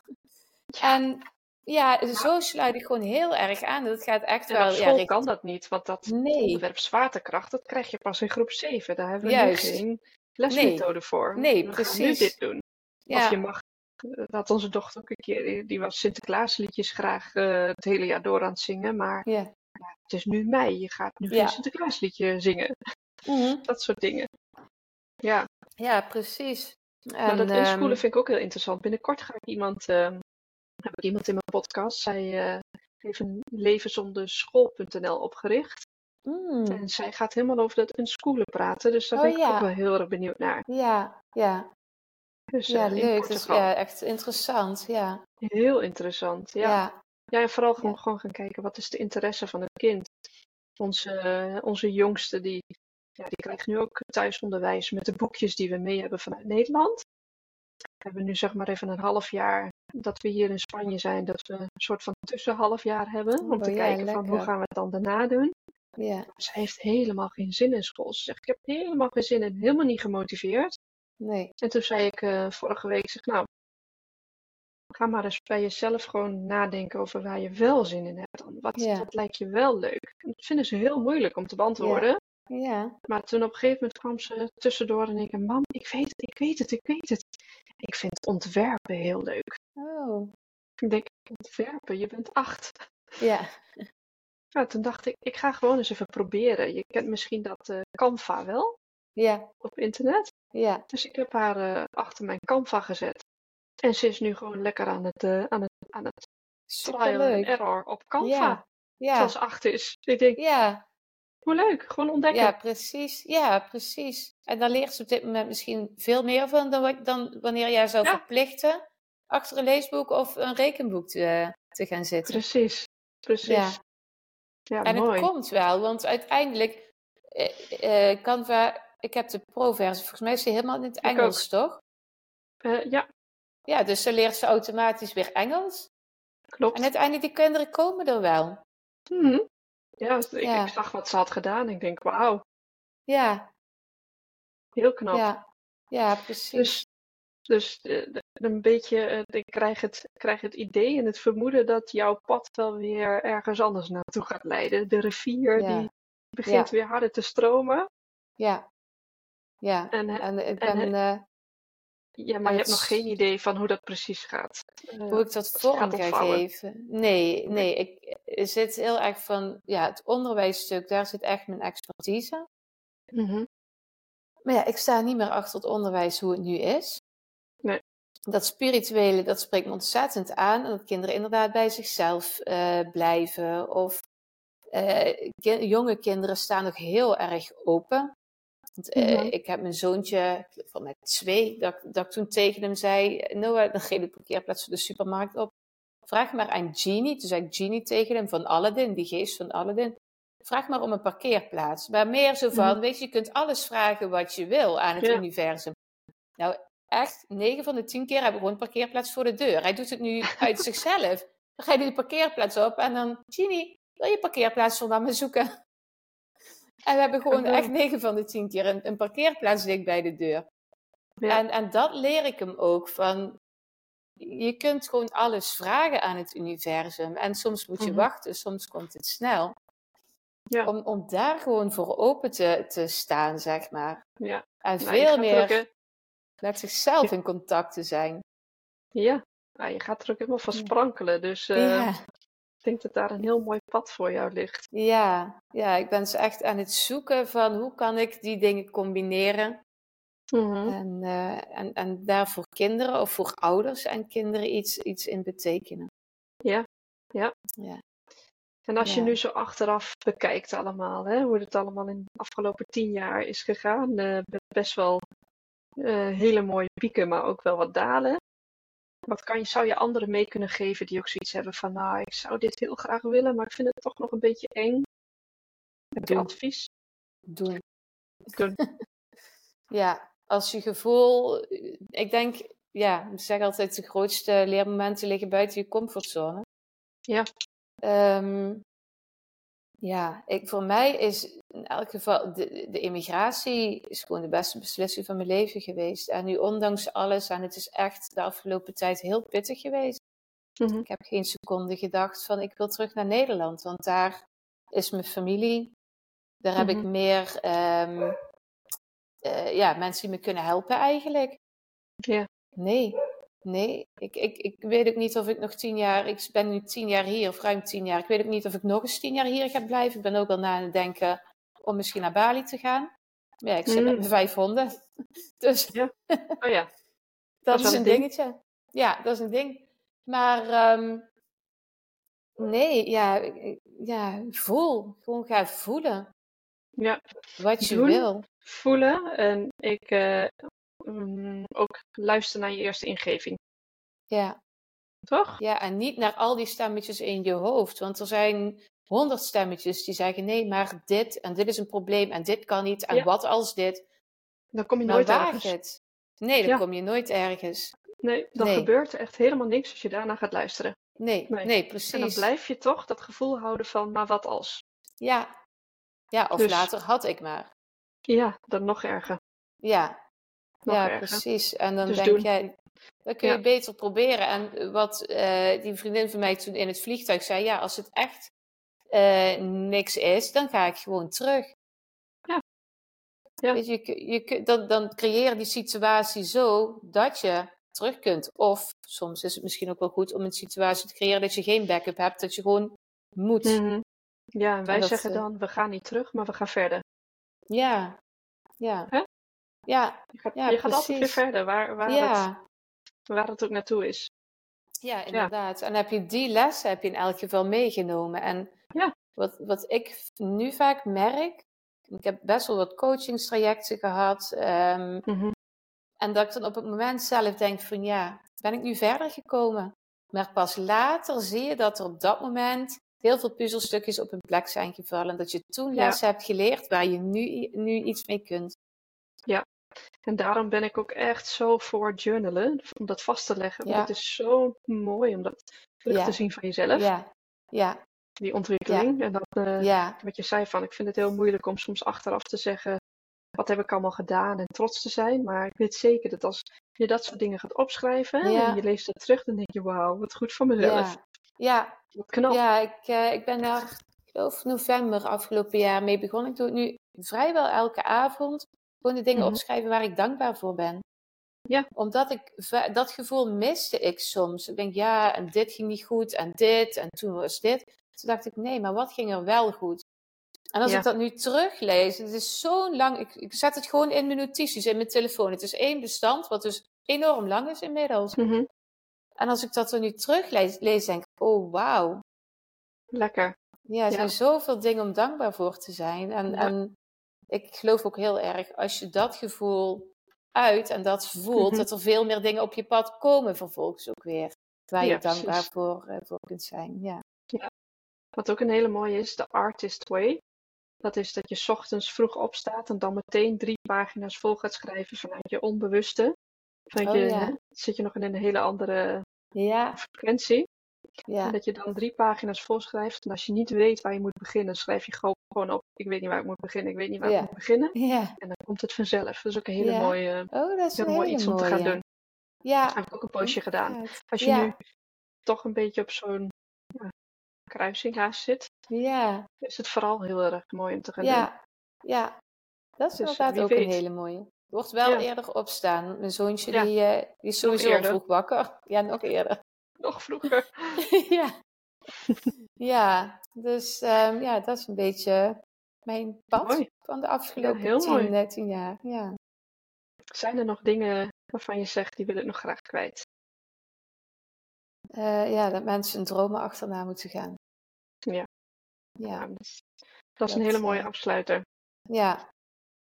[SPEAKER 1] Ja.
[SPEAKER 2] En ja, zo sluit ik gewoon heel erg aan. Dat gaat echt
[SPEAKER 1] En
[SPEAKER 2] wel...
[SPEAKER 1] op
[SPEAKER 2] ja,
[SPEAKER 1] school kan dat niet, want dat
[SPEAKER 2] Nee,
[SPEAKER 1] onderwerp zwaartekracht, dat krijg je pas in groep 7. Daar hebben we
[SPEAKER 2] Juist.
[SPEAKER 1] nu geen lesmethode voor.
[SPEAKER 2] Nee,
[SPEAKER 1] we gaan nu
[SPEAKER 2] precies.
[SPEAKER 1] dit doen. Of
[SPEAKER 2] ja,
[SPEAKER 1] je mag, eh, dat onze dochter ook een keer, die- was Sinterklaasliedjes graag eh, het hele jaar door aan het zingen, maar
[SPEAKER 2] ja.
[SPEAKER 1] het is nu mei, je gaat nu
[SPEAKER 2] Ja.
[SPEAKER 1] geen Sinterklaasliedje zingen.
[SPEAKER 2] Mhm.
[SPEAKER 1] Dat soort dingen. Ja,
[SPEAKER 2] ja precies.
[SPEAKER 1] maar
[SPEAKER 2] En,
[SPEAKER 1] dat
[SPEAKER 2] ehm,
[SPEAKER 1] inschoolen vind ik ook heel interessant. Binnenkort ga ik iemand, eh, heb ik iemand in mijn podcast, zij eh, heeft een levenzonderschool.nl opgericht.
[SPEAKER 2] mm,
[SPEAKER 1] En zij gaat helemaal over dat unschoolen praten, dus daar
[SPEAKER 2] Oh,
[SPEAKER 1] ben ik
[SPEAKER 2] ja.
[SPEAKER 1] ook wel heel erg benieuwd naar.
[SPEAKER 2] ja, ja,
[SPEAKER 1] Dus
[SPEAKER 2] ja,
[SPEAKER 1] eh,
[SPEAKER 2] leuk. Ja, echt interessant. Ja,
[SPEAKER 1] Heel interessant, ja.
[SPEAKER 2] ja,
[SPEAKER 1] Ja, en vooral gewoon,
[SPEAKER 2] Ja.
[SPEAKER 1] gewoon gaan kijken, wat is de interesse van het kind? Onze, eh, onze jongste, die, ja, die krijgt nu ook thuisonderwijs met de boekjes die we mee hebben vanuit Nederland. We hebben nu zeg maar even een half jaar dat we hier in Spanje zijn, dat we een soort van tussenhalfjaar hebben. Om
[SPEAKER 2] Oh,
[SPEAKER 1] te
[SPEAKER 2] ja,
[SPEAKER 1] kijken van hoe gaan we het dan daarna doen.
[SPEAKER 2] ja,
[SPEAKER 1] Ze heeft helemaal geen zin in school. Ze zegt, ik heb helemaal geen zin en helemaal niet gemotiveerd.
[SPEAKER 2] nee,
[SPEAKER 1] En toen zei ik eh, vorige week, zeg, nou, ga maar eens bij jezelf gewoon nadenken over waar je wel zin in hebt. Dan. Wat,
[SPEAKER 2] Ja.
[SPEAKER 1] wat lijkt je wel leuk? En dat vinden ze heel moeilijk om te beantwoorden.
[SPEAKER 2] ja,
[SPEAKER 1] Maar toen op een gegeven moment kwam ze tussendoor en ik mam, ik weet het, ik weet het, ik weet het. Ik vind ontwerpen heel leuk.
[SPEAKER 2] oh,
[SPEAKER 1] Ik denk, ontwerpen, je bent acht.
[SPEAKER 2] ja,
[SPEAKER 1] Nou, toen dacht ik, ik ga gewoon eens even proberen. Je kent misschien dat eh, Canva wel
[SPEAKER 2] ja,
[SPEAKER 1] op internet.
[SPEAKER 2] ja,
[SPEAKER 1] Dus ik heb haar eh, achter mijn Canva gezet. En ze is nu gewoon lekker aan het, eh, aan het, aan het trial and error op Canva.
[SPEAKER 2] Ja, ja,
[SPEAKER 1] ze acht is. Ik denk,
[SPEAKER 2] ja,
[SPEAKER 1] hoe leuk, gewoon ontdekken.
[SPEAKER 2] ja, precies. Ja, precies. En dan leert ze op dit moment misschien veel meer van dan, dan wanneer jij zou
[SPEAKER 1] Ja.
[SPEAKER 2] verplichten achter een leesboek of een rekenboek te, te gaan zitten.
[SPEAKER 1] Precies, precies.
[SPEAKER 2] Ja.
[SPEAKER 1] Ja,
[SPEAKER 2] En
[SPEAKER 1] mooi.
[SPEAKER 2] het komt wel, want uiteindelijk, eh, eh, Canva, ik heb de pro-versie, volgens mij is die helemaal in het Engels, toch?
[SPEAKER 1] Eh, ja,
[SPEAKER 2] Ja, dus dan leert ze automatisch weer Engels.
[SPEAKER 1] klopt.
[SPEAKER 2] En uiteindelijk, die kinderen komen er wel.
[SPEAKER 1] Mhm. Ja, ik, ik, zag wat ze had gedaan. Ik denk, wauw.
[SPEAKER 2] Ja.
[SPEAKER 1] Heel knap.
[SPEAKER 2] Ja, ja precies. Dus,
[SPEAKER 1] dus uh, een beetje, uh, ik krijg het, krijg het idee en het vermoeden dat jouw pad wel weer ergens anders naartoe gaat leiden. De rivier die begint weer harder te stromen.
[SPEAKER 2] Ja. Ja. En, en ik ben... En,
[SPEAKER 1] ja, maar je hebt nog geen idee van hoe dat precies gaat.
[SPEAKER 2] Uh, hoe ik dat vorm ga geven? Nee, nee. Ik zit heel erg van, ja, het onderwijsstuk, daar zit echt mijn expertise. Mm Maar ja, ik sta niet meer achter het onderwijs hoe het nu is.
[SPEAKER 1] Nee.
[SPEAKER 2] Dat spirituele, dat spreekt me ontzettend aan. En dat kinderen inderdaad bij zichzelf uh, blijven. Of uh, jonge kinderen staan nog heel erg open. Want, uh, Ik heb mijn zoontje van mij twee, dat, dat ik toen tegen hem zei: Noah, dan geef ik parkeerplaats voor de supermarkt op. Vraag maar aan Genie. Toen zei ik Genie tegen hem van Aladdin, die geest van Aladdin. Vraag maar om een parkeerplaats. Maar meer zo van: mm Weet je, je kunt alles vragen wat je wil aan het universum. Nou, echt, 9 van de 10 keer hebben we gewoon een parkeerplaats voor de deur. Hij doet het nu uit zichzelf. Dan ga je de parkeerplaats op en dan: Genie, wil je parkeerplaats voor me zoeken? En we hebben gewoon echt 9 van de 10 keer een, een parkeerplaats dicht bij de deur. En, en dat leer ik hem ook. Van, je kunt gewoon alles vragen aan het universum. En soms moet je mhm. wachten, soms komt het snel. Ja. Om, om daar gewoon voor open te, te staan, zeg maar.
[SPEAKER 1] Ja.
[SPEAKER 2] En nou, veel meer met zichzelf in contact te zijn.
[SPEAKER 1] Ja, nou, je gaat er ook helemaal van sprankelen. Dus uh, denk dat daar een heel mooi pad voor jou ligt.
[SPEAKER 2] Ja, ja ik ben dus echt aan het zoeken van hoe kan ik die dingen combineren. Mm en, uh, en, en daar voor kinderen of voor ouders en kinderen iets, iets in betekenen.
[SPEAKER 1] Ja, ja. ja. En als je nu zo achteraf bekijkt allemaal, hè, hoe het allemaal in de afgelopen tien jaar is gegaan, uh, best wel uh, hele mooie pieken, maar ook wel wat dalen. Wat kan je, zou je anderen mee kunnen geven die ook zoiets hebben van, nou, ik zou dit heel graag willen, maar ik vind het toch nog een beetje eng? Heb je advies?
[SPEAKER 2] Doen.
[SPEAKER 1] Doen.
[SPEAKER 2] ja, als je gevoel, ik denk, ja, ik zeg altijd, de grootste leermomenten liggen buiten je comfortzone.
[SPEAKER 1] Ja.
[SPEAKER 2] Um, ja, ik, voor mij is in elk geval de, de immigratie is gewoon de beste beslissing van mijn leven geweest. En nu ondanks alles, en het is echt de afgelopen tijd heel pittig geweest. Mhm. Ik heb geen seconde gedacht van ik wil terug naar Nederland, want daar is mijn familie. Daar heb ik mhm. meer um, uh, ja, mensen die me kunnen helpen eigenlijk.
[SPEAKER 1] Ja.
[SPEAKER 2] Nee, Nee, ik, ik, ik weet ook niet of ik nog tien jaar, ik ben nu tien jaar hier, of ruim tien jaar. Ik weet ook niet of ik nog eens tien jaar hier ga blijven. Ik ben ook al na het denken om misschien naar Bali te gaan. Ja, ik zit met mm. mijn vijf honden. Dus
[SPEAKER 1] ja. Oh ja.
[SPEAKER 2] dat, is een dingetje. Ja, dat is een ding. Maar um, nee, ja, ja, voel. Gewoon ga voelen.
[SPEAKER 1] Ja.
[SPEAKER 2] Wat je wil.
[SPEAKER 1] Voelen. En ik, uh, um, ook luisteren naar je eerste ingeving.
[SPEAKER 2] Ja.
[SPEAKER 1] Toch?
[SPEAKER 2] Ja, en niet naar al die stemmetjes in je hoofd. Want er zijn honderd stemmetjes die zeggen: nee, maar dit en dit is een probleem en dit kan niet en wat als dit.
[SPEAKER 1] Dan kom je nooit ergens.
[SPEAKER 2] Het. Nee, dan kom je nooit ergens.
[SPEAKER 1] Nee, dan gebeurt er echt helemaal niks als je daarna gaat luisteren.
[SPEAKER 2] Nee, nee, precies. En
[SPEAKER 1] dan blijf je toch dat gevoel houden van, maar wat als?
[SPEAKER 2] Ja, ja of dus later had ik maar.
[SPEAKER 1] Ja, dan nog erger.
[SPEAKER 2] Ja, ja, precies. En dan dus denk jij, dan kun je beter proberen. En wat uh, die vriendin van mij toen in het vliegtuig zei, ja, als het echt uh, niks is, dan ga ik gewoon terug.
[SPEAKER 1] Ja. ja.
[SPEAKER 2] Weet je, je, dan, dan creëer die situatie zo dat je terug kunt. Of soms is het misschien ook wel goed om een situatie te creëren dat je geen backup hebt, dat je gewoon moet.
[SPEAKER 1] Mm Ja, en wij zeggen eh, dan, we gaan niet terug, maar we gaan verder.
[SPEAKER 2] Ja, ja. Ja,
[SPEAKER 1] je gaat, je gaat altijd weer verder, waar, waar, ja. het, waar het ook naartoe is.
[SPEAKER 2] Ja, inderdaad. En heb je die les heb je in elk geval meegenomen. En
[SPEAKER 1] ja.
[SPEAKER 2] wat, wat ik nu vaak merk, ik heb best wel wat coachingstrajecten gehad. Um, En dat ik dan op het moment zelf denk van ja, ben ik nu verder gekomen? Maar pas later zie je dat er op dat moment heel veel puzzelstukjes op hun plek zijn gevallen. En dat je toen les hebt geleerd waar je nu, nu iets mee kunt.
[SPEAKER 1] Ja, en daarom ben ik ook echt zo voor journalen, om dat vast te leggen. Want het is zo mooi om dat terug te zien van jezelf.
[SPEAKER 2] Ja, ja.
[SPEAKER 1] die ontwikkeling. En dat, uh, wat je zei van, ik vind het heel moeilijk om soms achteraf te zeggen, wat heb ik allemaal gedaan en trots te zijn. Maar ik weet zeker dat als je dat soort dingen gaat opschrijven en je leest het terug, dan denk je, wauw, wat goed van mezelf.
[SPEAKER 2] Ja, ja.
[SPEAKER 1] wat knap.
[SPEAKER 2] Ja, ik, uh, ik ben daar, ik geloof november afgelopen jaar mee begonnen. Ik doe het nu vrijwel elke avond. Gewoon de dingen mhm. opschrijven waar ik dankbaar voor ben.
[SPEAKER 1] Ja.
[SPEAKER 2] Omdat ik dat gevoel miste ik soms. Ik denk, ja, en dit ging niet goed, en dit, en toen was dit. Toen dacht ik, nee, maar wat ging er wel goed? En als ik dat nu teruglees, het is zo lang. Ik, ik, zet het gewoon in mijn notities in mijn telefoon. Het is één bestand, wat dus enorm lang is inmiddels.
[SPEAKER 1] Mhm.
[SPEAKER 2] En als ik dat er nu teruglees, lees, denk ik, oh wauw.
[SPEAKER 1] Lekker.
[SPEAKER 2] Ja, er zijn zoveel dingen om dankbaar voor te zijn. En, en ik geloof ook heel erg, als je dat gevoel uit en dat voelt, mhm. dat er veel meer dingen op je pad komen vervolgens ook weer. Waar je dankbaar voor, uh, voor kunt zijn. Ja.
[SPEAKER 1] ja. Wat ook een hele mooie is, de Artist Way. Dat is dat je ochtends vroeg opstaat en dan meteen drie pagina's vol gaat schrijven vanuit je onbewuste. Vanuit oh, je, ja. zit je nog in een hele andere
[SPEAKER 2] ja.
[SPEAKER 1] frequentie. Ja. En dat je dan drie pagina's vol schrijft. En als je niet weet waar je moet beginnen, schrijf je gewoon op. Ik weet niet waar ik moet beginnen, ik weet niet waar ik moet beginnen.
[SPEAKER 2] Ja.
[SPEAKER 1] En dan komt het vanzelf. Dat is ook een hele mooie,
[SPEAKER 2] oh, dat is
[SPEAKER 1] heel mooi iets om te gaan doen.
[SPEAKER 2] Ja.
[SPEAKER 1] Dat heb ik ook een poosje gedaan. Als je nu toch een beetje op zo'n kruising haast zit,
[SPEAKER 2] ja.
[SPEAKER 1] is het vooral heel erg mooi om te gaan
[SPEAKER 2] ja.
[SPEAKER 1] doen.
[SPEAKER 2] Ja, dat is dus inderdaad ook een hele mooie. Wordt wel eerder opstaan. Mijn zoontje die, uh, die is sowieso vroeg wakker. Ja, nog eerder.
[SPEAKER 1] Nog vroeger.
[SPEAKER 2] ja. ja, dus um, ja, dat is een beetje mijn pad mooi. van de afgelopen ja, tien, tien, jaar. Ja.
[SPEAKER 1] Zijn er nog dingen waarvan je zegt, die wil ik nog graag kwijt?
[SPEAKER 2] Uh, ja, dat mensen hun dromen achterna moeten gaan.
[SPEAKER 1] Ja.
[SPEAKER 2] Ja.
[SPEAKER 1] Dus, dat is een hele mooie afsluiter.
[SPEAKER 2] Ja.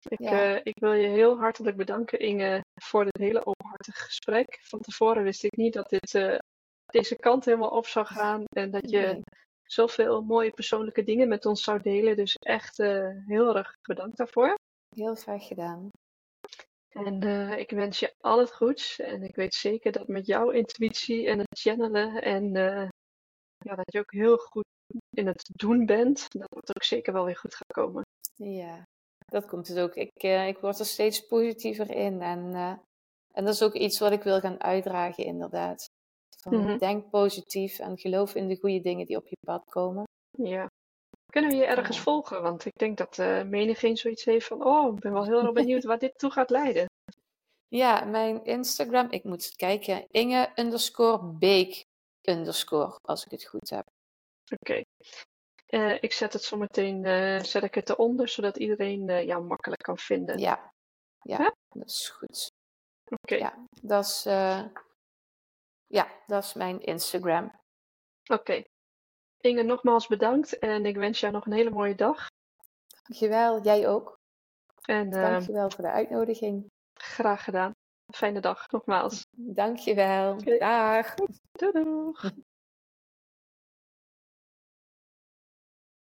[SPEAKER 1] Ik, ja. ik wil je heel hartelijk bedanken, Inge, voor dit hele openhartige gesprek. Van tevoren wist ik niet dat dit deze kant helemaal op zou gaan. En dat je zoveel mooie persoonlijke dingen met ons zou delen. Dus echt uh, heel erg bedankt daarvoor.
[SPEAKER 2] Heel graag gedaan.
[SPEAKER 1] En uh, ik wens je al het goeds. En ik weet zeker dat met jouw intuïtie en het channelen en uh, ja, dat je ook heel goed in het doen bent, dat het ook zeker wel weer goed gaat komen.
[SPEAKER 2] Ja, dat komt het ook. Ik, ik word er steeds positiever in. En, en dat is ook iets wat ik wil gaan uitdragen, inderdaad. Mhm. Denk positief en geloof in de goede dingen die op je pad komen.
[SPEAKER 1] Ja. Kunnen we je ergens volgen? Want ik denk dat uh, menigeen zoiets heeft van, oh, ik ben wel heel erg benieuwd waar dit toe gaat leiden.
[SPEAKER 2] Ja, mijn Instagram, ik moet kijken, Inge underscore Beek underscore, als ik het goed heb.
[SPEAKER 1] Oké. Uh, ik zet het zometeen, uh, zet ik het eronder, zodat iedereen uh, jou makkelijk kan vinden.
[SPEAKER 2] Ja, ja, dat is goed.
[SPEAKER 1] Oké.
[SPEAKER 2] Ja, dat is ja, dat is mijn Instagram.
[SPEAKER 1] Oké. Inge, nogmaals bedankt en ik wens jou nog een hele mooie dag.
[SPEAKER 2] Dankjewel, jij ook.
[SPEAKER 1] En,
[SPEAKER 2] uh, Dankjewel voor de uitnodiging.
[SPEAKER 1] Graag gedaan. Fijne dag, nogmaals.
[SPEAKER 2] Dankjewel. Okay. Dag.
[SPEAKER 1] Doei doei.